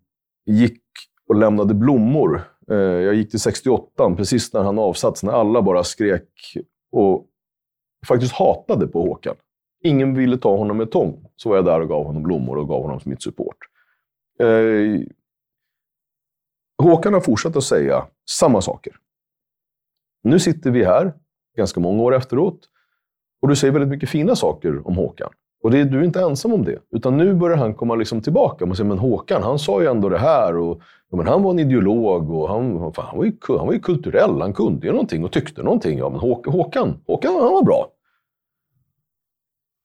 gick och lämnade blommor. Eh, jag gick till 68, precis när han avsatts, när alla bara skrek och faktiskt hatade på Håkan. Ingen ville ta honom med tång. Så var jag där och gav honom blommor och gav honom mitt support. Eh, Håkan har fortsatt att säga samma saker. Nu sitter vi här, ganska många år efteråt, och du säger väldigt mycket fina saker om Håkan. Och det, du är inte ensam om det. Utan nu börjar han komma liksom tillbaka Man säger, men Håkan, han sa ju ändå det här. Och, ja, men han var en ideolog och han, fan, han, var ju, han var ju kulturell. Han kunde ju någonting och tyckte någonting. Ja, men Håkan, Håkan, Håkan han var bra.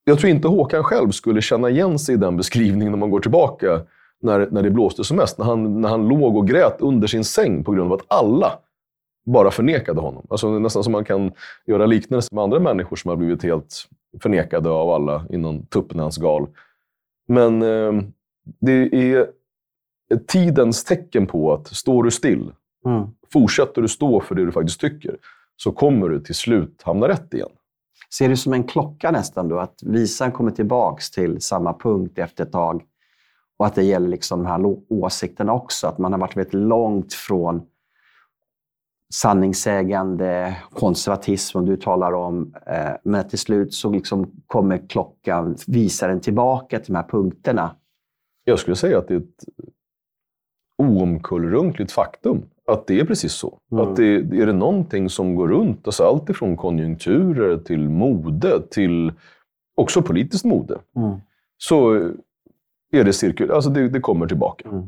Jag tror inte Håkan själv skulle känna igen sig i den beskrivningen om man går tillbaka när, när det blåste som mest. När han, när han låg och grät under sin säng på grund av att alla bara förnekade honom. Alltså nästan som man kan göra liknelser med andra människor som har blivit helt förnekade av alla i någon tuppensgal. Men eh, det är tidens tecken på att står du still, mm. fortsätter du stå för det du faktiskt tycker, så kommer du till slut hamna rätt igen. Ser du som en klocka nästan då? Att visan kommer tillbaks till samma punkt efter ett tag? Och att det gäller liksom de här åsikterna också. Att man har varit väldigt långt från sanningssägande, konservatism som du talar om. Eh, men till slut så liksom kommer klockan, visar den tillbaka till de här punkterna. Jag skulle säga att det är ett oomkullrunkligt faktum att det är precis så. Mm. Att det, är det någonting som går runt, alltså allt ifrån konjunkturer till mode till också politiskt mode, mm. så är det cirkul... Alltså det, det kommer tillbaka. Mm.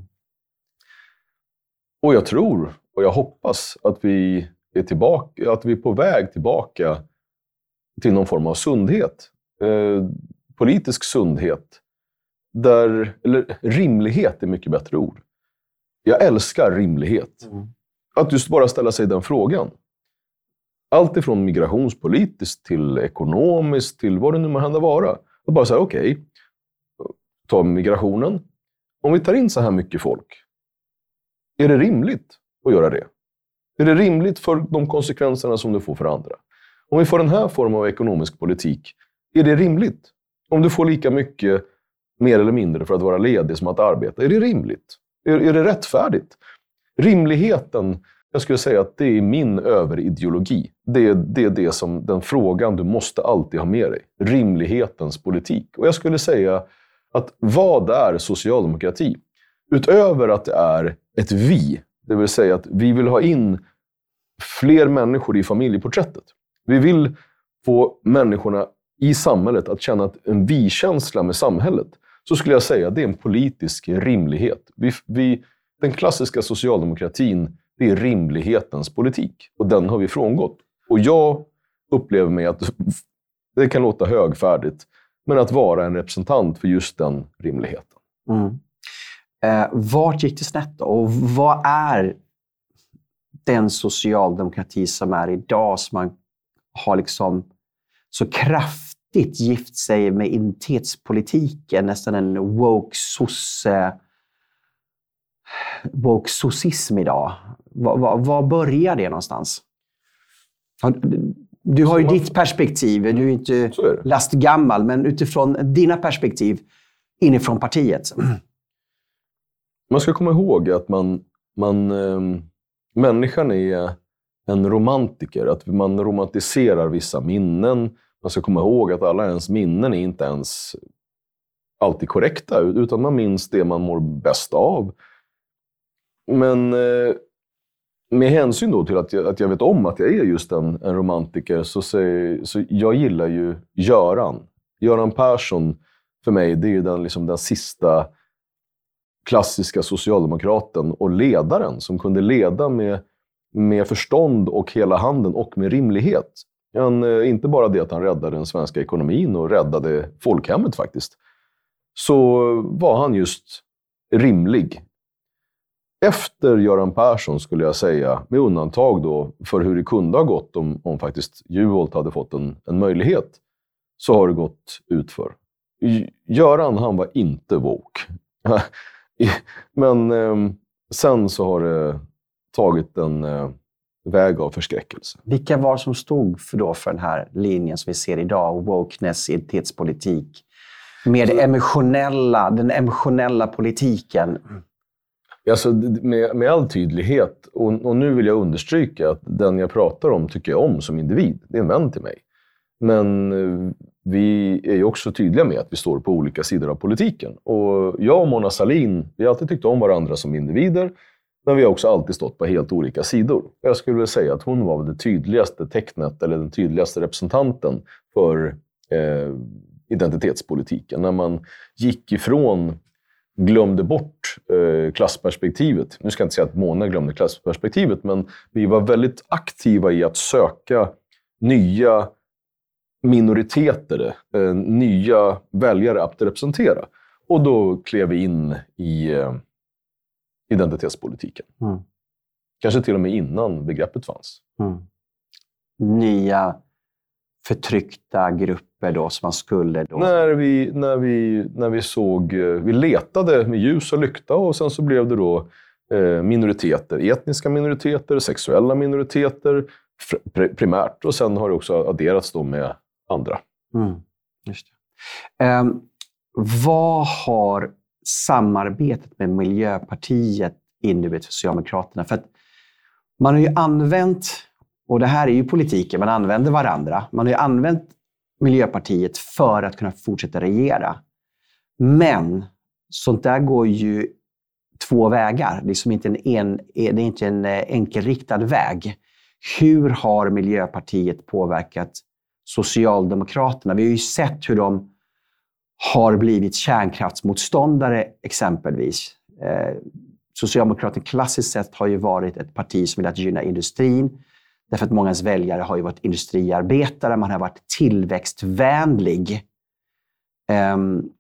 Och jag tror och jag hoppas att vi är tillbaka, att vi är på väg tillbaka till någon form av sundhet. Eh, politisk sundhet. Där, eller rimlighet är mycket bättre ord. Jag älskar rimlighet. Mm. Att just bara ställa sig den frågan. Allt ifrån migrationspolitiskt till ekonomiskt till vad det nu må hända vara. Och bara säga, okej, okay, ta migrationen. Om vi tar in så här mycket folk, är det rimligt att göra det? Är det rimligt för de konsekvenserna som det får för andra? Om vi får den här formen av ekonomisk politik, är det rimligt? Om du får lika mycket, mer eller mindre, för att vara ledig som att arbeta, är det rimligt? Är, är det rättfärdigt? Rimligheten, jag skulle säga att det är min överideologi. Det är, det är det som, den frågan du måste alltid ha med dig. Rimlighetens politik. Och jag skulle säga att vad är socialdemokrati? Utöver att det är ett vi, det vill säga att vi vill ha in fler människor i familjeporträttet. Vi vill få människorna i samhället att känna en vi-känsla med samhället. Så skulle jag säga att det är en politisk rimlighet. Vi, vi, den klassiska socialdemokratin, det är rimlighetens politik. Och den har vi frångått. Och jag upplever mig att Det kan låta högfärdigt, men att vara en representant för just den rimligheten. Mm. Eh, vart gick det snett då? Och vad är den socialdemokrati som är idag, som man har liksom så kraftigt gift sig med identitetspolitiken, nästan en woke sosse woke-sossism idag. Var, var, var, börjar det någonstans? Du har ju man, ditt perspektiv. Du är ju inte är lastgammal, men utifrån dina perspektiv inifrån partiet. Man ska komma ihåg att man, man, ähm, människan är en romantiker. Att man romantiserar vissa minnen. Man ska komma ihåg att alla ens minnen är inte ens alltid korrekta, utan man minns det man mår bäst av. Men eh, med hänsyn då till att jag, att jag vet om att jag är just en, en romantiker, så, säger, så jag gillar ju Göran. Göran Persson, för mig, det är ju den, liksom, den sista klassiska socialdemokraten och ledaren som kunde leda med, med förstånd och hela handen och med rimlighet. Han, eh, inte bara det att han räddade den svenska ekonomin och räddade folkhemmet faktiskt, så var han just rimlig efter Göran Persson, skulle jag säga, med undantag då för hur det kunde ha gått om, om faktiskt Juholt hade fått en, en möjlighet, så har det gått utför. Göran, han var inte woke. Men eh, sen så har det tagit en eh, väg av förskräckelse. Vilka var som stod för, då för den här linjen som vi ser idag? Wokeness, identitetspolitik. Med det emotionella, den emotionella politiken. Alltså, med, med all tydlighet, och, och, nu vill jag understryka att den jag pratar om tycker jag om som individ. Det är en vän till mig. Men eh, vi är ju också tydliga med att vi står på olika sidor av politiken. Och jag och Mona Salin, vi har alltid tyckt om varandra som individer, men vi har också alltid stått på helt olika sidor. Jag skulle vilja säga att hon var det tydligaste tecknet, eller den tydligaste representanten för eh, identitetspolitiken. När man gick ifrån glömde bort eh, klassperspektivet. Nu ska jag inte säga att Mona glömde klassperspektivet, men vi var väldigt aktiva i att söka nya minoriteter, eh, nya väljare att representera. Och då klev vi in i eh, identitetspolitiken. Mm. Kanske till och med innan begreppet fanns. Mm. Nya förtryckta grupper då som man skulle... Då... När, vi, när, vi, när vi såg... Eh, vi letade med ljus och lykta och sen så blev det då eh, minoriteter. Etniska minoriteter, sexuella minoriteter primärt. Och sen har det också adderats då med andra. Mm, just um, vad har samarbetet med Miljöpartiet inneburit för Socialdemokraterna? För att man har ju använt och det här är ju politiken, man använder varandra. Man har ju använt Miljöpartiet för att kunna fortsätta regera. Men sånt där går ju två vägar. Det är, som inte en, en, det är inte en eh, enkelriktad väg. Hur har Miljöpartiet påverkat Socialdemokraterna? Vi har ju sett hur de har blivit kärnkraftsmotståndare exempelvis. Eh, Socialdemokraterna klassiskt sett har ju varit ett parti som velat gynna industrin. Därför att mångas väljare har ju varit industriarbetare, man har varit tillväxtvänlig. Ehm, um,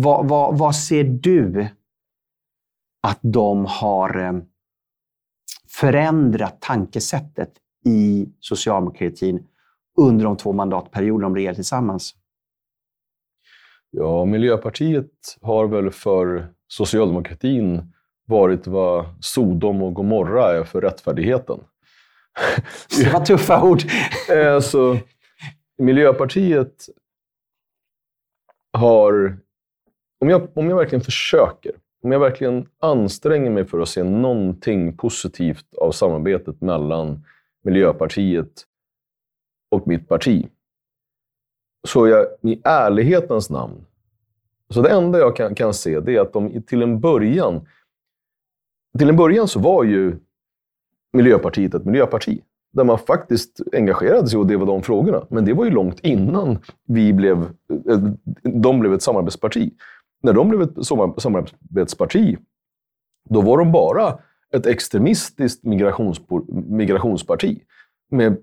vad, vad, vad, ser du att de har ehm, förändrat tankesättet i socialdemokratin under de två mandatperioder de regerar tillsammans? Ja, Miljöpartiet har väl för socialdemokratin varit vad Sodom och Gomorra är för rättfärdigheten. Det var tuffa ord. Eh, alltså, Miljöpartiet har... Om jag, om jag verkligen försöker, om jag verkligen anstränger mig för att se någonting positivt av samarbetet mellan Miljöpartiet och mitt parti, så är jag i ärlighetens namn... Så det enda jag kan, kan se det är att de till en början... Till en början så var ju Miljöpartiet ett miljöparti. Där man faktiskt engagerade sig och det var de frågorna. Men det var ju långt innan vi blev, eh, de blev ett samarbetsparti. När de blev ett samarbetsparti, då var de bara ett extremistiskt migrationsparti. Med,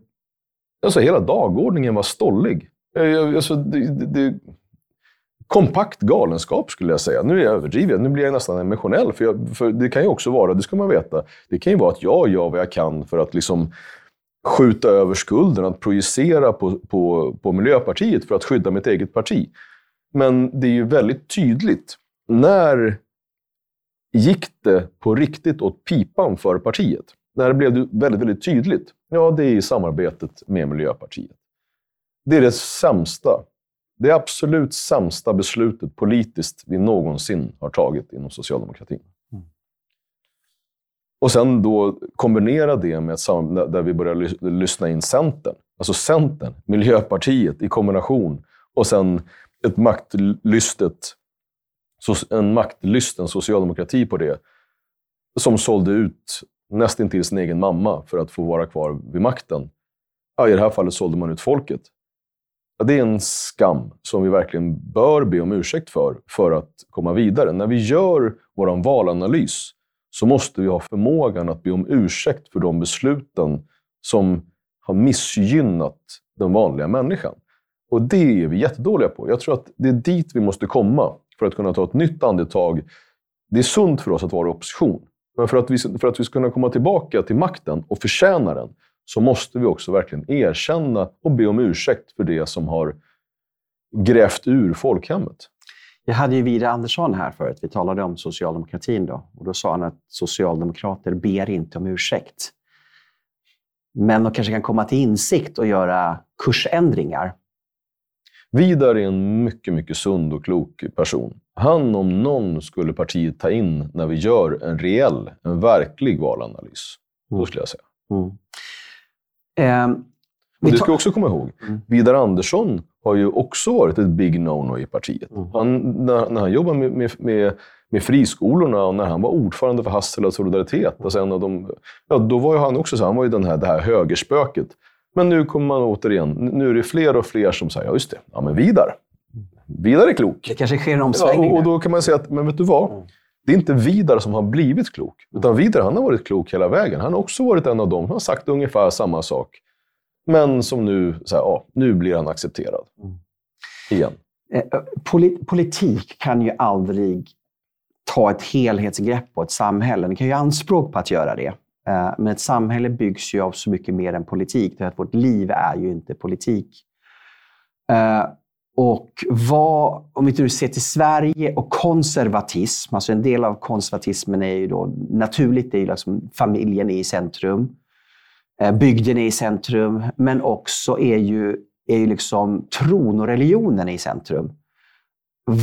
alltså hela dagordningen var stollig. Eh, alltså, det, det, kompakt galenskap skulle jag säga. Nu är jag överdriven. Nu blir jag nästan emotionell. För, jag, för Det kan ju också vara, det ska man veta, det kan ju vara att jag gör vad jag kan för att liksom skjuta över skulden, att projicera på, på, på Miljöpartiet för att skydda mitt eget parti. Men det är ju väldigt tydligt. När gick det på riktigt åt pipan för partiet? När blev det väldigt, väldigt tydligt? Ja, det är i samarbetet med Miljöpartiet. Det är det sämsta, det absolut sämsta beslutet politiskt vi någonsin har tagit inom socialdemokratin. Mm. Och sen då kombinera det med ett där vi börjar lyssna in Centern. Alltså Centern, Miljöpartiet i kombination och sen ett maktlystet, en maktlysten socialdemokrati på det, som sålde ut nästintill sin egen mamma för att få vara kvar vid makten. Ja, I det här fallet sålde man ut folket. Det är en skam som vi verkligen bör be om ursäkt för, för att komma vidare. När vi gör vår valanalys så måste vi ha förmågan att be om ursäkt för de besluten som har missgynnat den vanliga människan. Och det är vi jättedåliga på. Jag tror att det är dit vi måste komma för att kunna ta ett nytt andetag. Det är sunt för oss att vara i opposition. Men för att, vi, för att vi ska kunna komma tillbaka till makten och förtjäna den, så måste vi också verkligen erkänna och be om ursäkt för det som har grävt ur folkhemmet. Jag hade ju Vidar Andersson här förut. Vi talade om socialdemokratin då. Och då sa han att socialdemokrater ber inte om ursäkt. Men de kanske kan komma till insikt och göra kursändringar. Vidar är en mycket, mycket sund och klok person. Han om någon skulle partiet ta in när vi gör en reell, en verklig valanalys. Mm. Då skulle jag säga. Mm. Eh, det ska vi också komma ihåg. Mm. Vidar Andersson har ju också varit ett big no-no i partiet. Mm. Han, när, när, han jobbade med, med, med, med, friskolorna och när han var ordförande för Hassela Solidaritet, alltså en av de, ja, då var ju han också så, han var ju den här, det här högerspöket. Men nu kommer man återigen, nu är det fler och fler som säger, ja just det, ja men Vidar. Vidar är klok. Det kanske sker en omsvängning. Ja, och då kan man säga att, men vet du vad? Det är inte Vidar som har blivit klok. Utan Vidar han har varit klok hela vägen. Han har också varit en av dem som har sagt ungefär samma sak. Men som nu, så här, ja, nu blir han accepterad. Igen. Eh, eh, politik kan ju aldrig ta ett helhetsgrepp på ett samhälle. Den kan ju anspråk på att göra det. Eh, men ett samhälle byggs ju av så mycket mer än politik. För att vårt liv är ju inte politik. Och vad, om vi nu ser till Sverige och konservatism, alltså en del av konservatismen är ju då naturligt, det är ju liksom familjen är i centrum. Eh, bygden är i centrum, men också är ju, är ju liksom tron och religionen i centrum.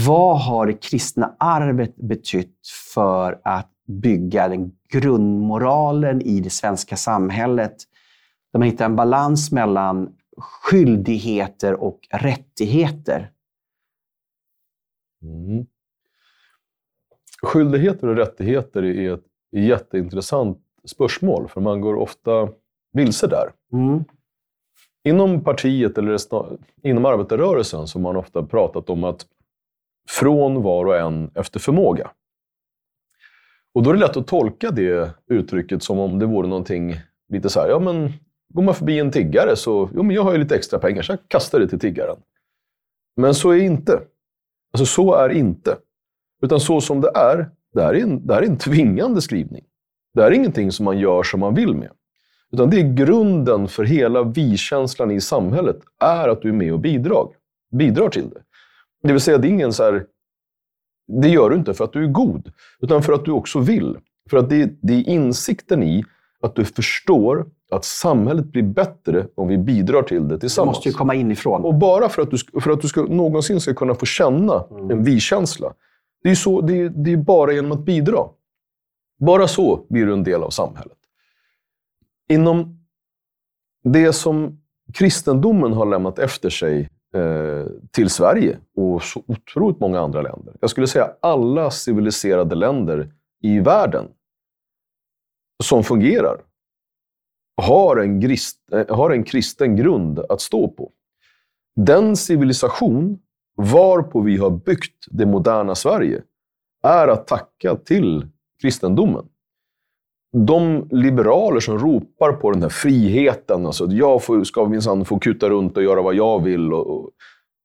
Vad har det kristna arvet betytt för att bygga den grundmoralen i det svenska samhället? Där man hittar en balans mellan skyldigheter och rättigheter? Mm. Skyldigheter och rättigheter är ett jätteintressant spörsmål, för man går ofta vilse där. Mm. Inom partiet eller inom arbetarrörelsen så har man ofta pratat om att från var och en efter förmåga. Och då är det lätt att tolka det uttrycket som om det vore någonting lite så här, ja men går man förbi en tiggare så, jo men jag har ju lite extra pengar så jag kastar det till tiggaren. Men så är inte. Alltså så är inte. Utan så som det är, det här är en, det här är en tvingande skrivning. Det här är ingenting som man gör som man vill med. Utan det är grunden för hela vi-känslan i samhället, är att du är med och bidrar. Bidrar till det. Det vill säga, det är ingen så här, det gör du inte för att du är god, utan för att du också vill. För att det, det är insikten i att du förstår att samhället blir bättre om vi bidrar till det tillsammans. Det måste ju komma inifrån. Och bara för att du, för att du ska, någonsin ska kunna få känna mm. en vi-känsla. Det är, så, det, är, det är bara genom att bidra. Bara så blir du en del av samhället. Inom det som kristendomen har lämnat efter sig eh, till Sverige och så otroligt många andra länder. Jag skulle säga alla civiliserade länder i världen som fungerar har en, grist, eh, har en kristen grund att stå på. Den civilisation varpå vi har byggt det moderna Sverige är att tacka till kristendomen. de liberaler som ropar på den här friheten, alltså att jag får, ska minsann få kuta runt och göra vad jag vill. Och, och,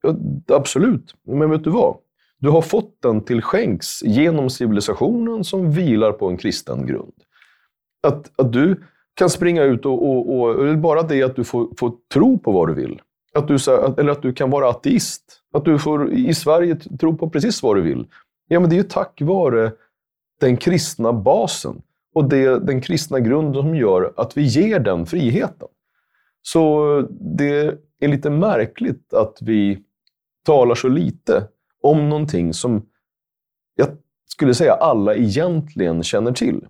ja, absolut, men vet du vad? Du har fått den till skänks genom civilisationen som vilar på en kristen grund. Att, att du kan springa ut och, och, och bara det att du får, får tro på vad du vill. Att du, eller att du kan vara ateist. Att du får i Sverige tro på precis vad du vill. Ja, men det är ju tack vare den kristna basen och det, den kristna grunden som gör att vi ger den friheten. Så det är lite märkligt att vi talar så lite om någonting som jag skulle säga alla egentligen känner till.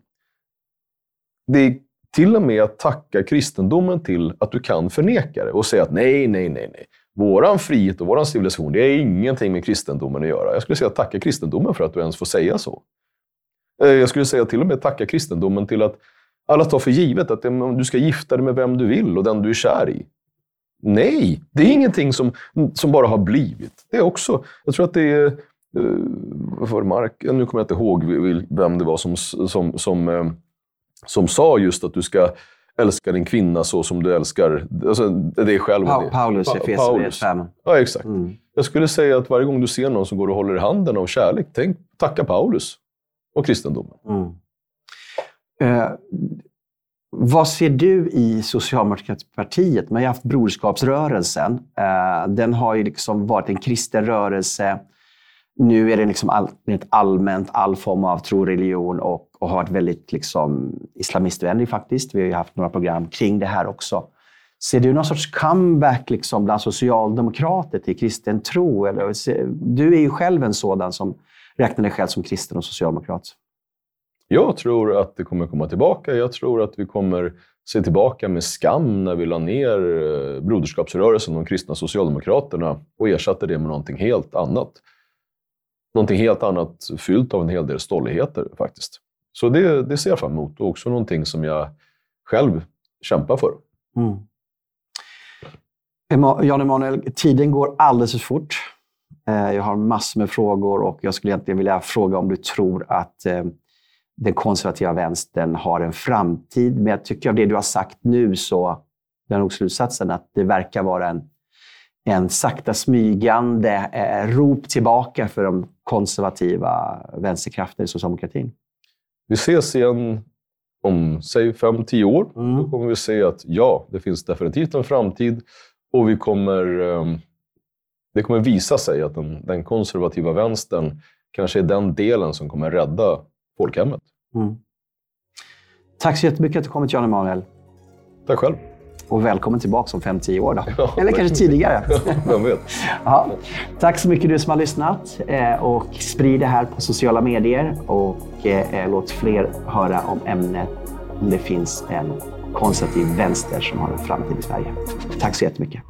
Det är till och med att tacka kristendomen till att du kan förneka det och säga att nej, nej, nej, nej. Våran frihet och våran civilisation, det är ingenting med kristendomen att göra. Jag skulle säga tacka kristendomen för att du ens får säga så. Eh, jag skulle säga till och med tacka kristendomen till att alla tar för givet att du ska gifta dig med vem du vill och den du är kär i. Nej, det är ingenting som, som bara har blivit. Det är också, jag tror att det är, eh, för Mark, nu kommer jag inte ihåg vem det var som, som, som, eh, som sa just att du ska älska din kvinna så som du älskar alltså, dig själv. Pa Paulus i Paulus. 5. Ja, exakt. Mm. Jag skulle säga att varje gång du ser någon som går och håller i handen av kärlek, tänk tacka Paulus och kristendomen. Mm. Uh, vad ser du i Socialdemokratiska partiet? Man har haft Broderskapsrörelsen. Uh, den har ju liksom varit en kristen rörelse. Nu är det liksom all, allmänt all form av tro, religion och, och har varit väldigt liksom islamistvänlig faktiskt. Vi har ju haft några program kring det här också. Ser du någon sorts comeback liksom bland socialdemokrater till kristen tro? Eller, du är ju själv en sådan som räknar dig själv som kristen och socialdemokrat. Jag tror att det kommer komma tillbaka. Jag tror att vi kommer se tillbaka med skam när vi la ner eh, Broderskapsrörelsen, de kristna socialdemokraterna, och ersatte det med någonting helt annat. Någonting helt annat fyllt av en hel del stolligheter faktiskt. Så det, det ser jag fram emot och också någonting som jag själv kämpar för. Mm. Jan Emanuel, tiden går alldeles för fort. Eh, jag har massor med frågor och jag skulle egentligen vilja fråga om du tror att eh, den konservativa vänstern har en framtid. Men jag tycker av det du har sagt nu så är nog slutsatsen att det verkar vara en, en sakta smygande eh, rop tillbaka för de konservativa vänsterkrafterna i socialdemokratin. Vi ses igen om, säg fem, tio år. Mm. Då kommer vi se att ja, det finns definitivt en framtid och vi kommer, um, det kommer visa sig att den, den, konservativa vänstern kanske är den delen som kommer rädda folkhemmet. Mm. Tack så jättemycket att du kommit, Jan Emanuel. Tack själv. Och välkommen tillbaka om 5-10 år. Då. Ja, Eller kanske tidigare. Vem vet. Ja. Tack så mycket du som har lyssnat. Eh, och sprid det här på sociala medier. Och eh, låt fler höra om ämnet om det finns en konservativ vänster som har en framtid i Sverige. Tack så jättemycket.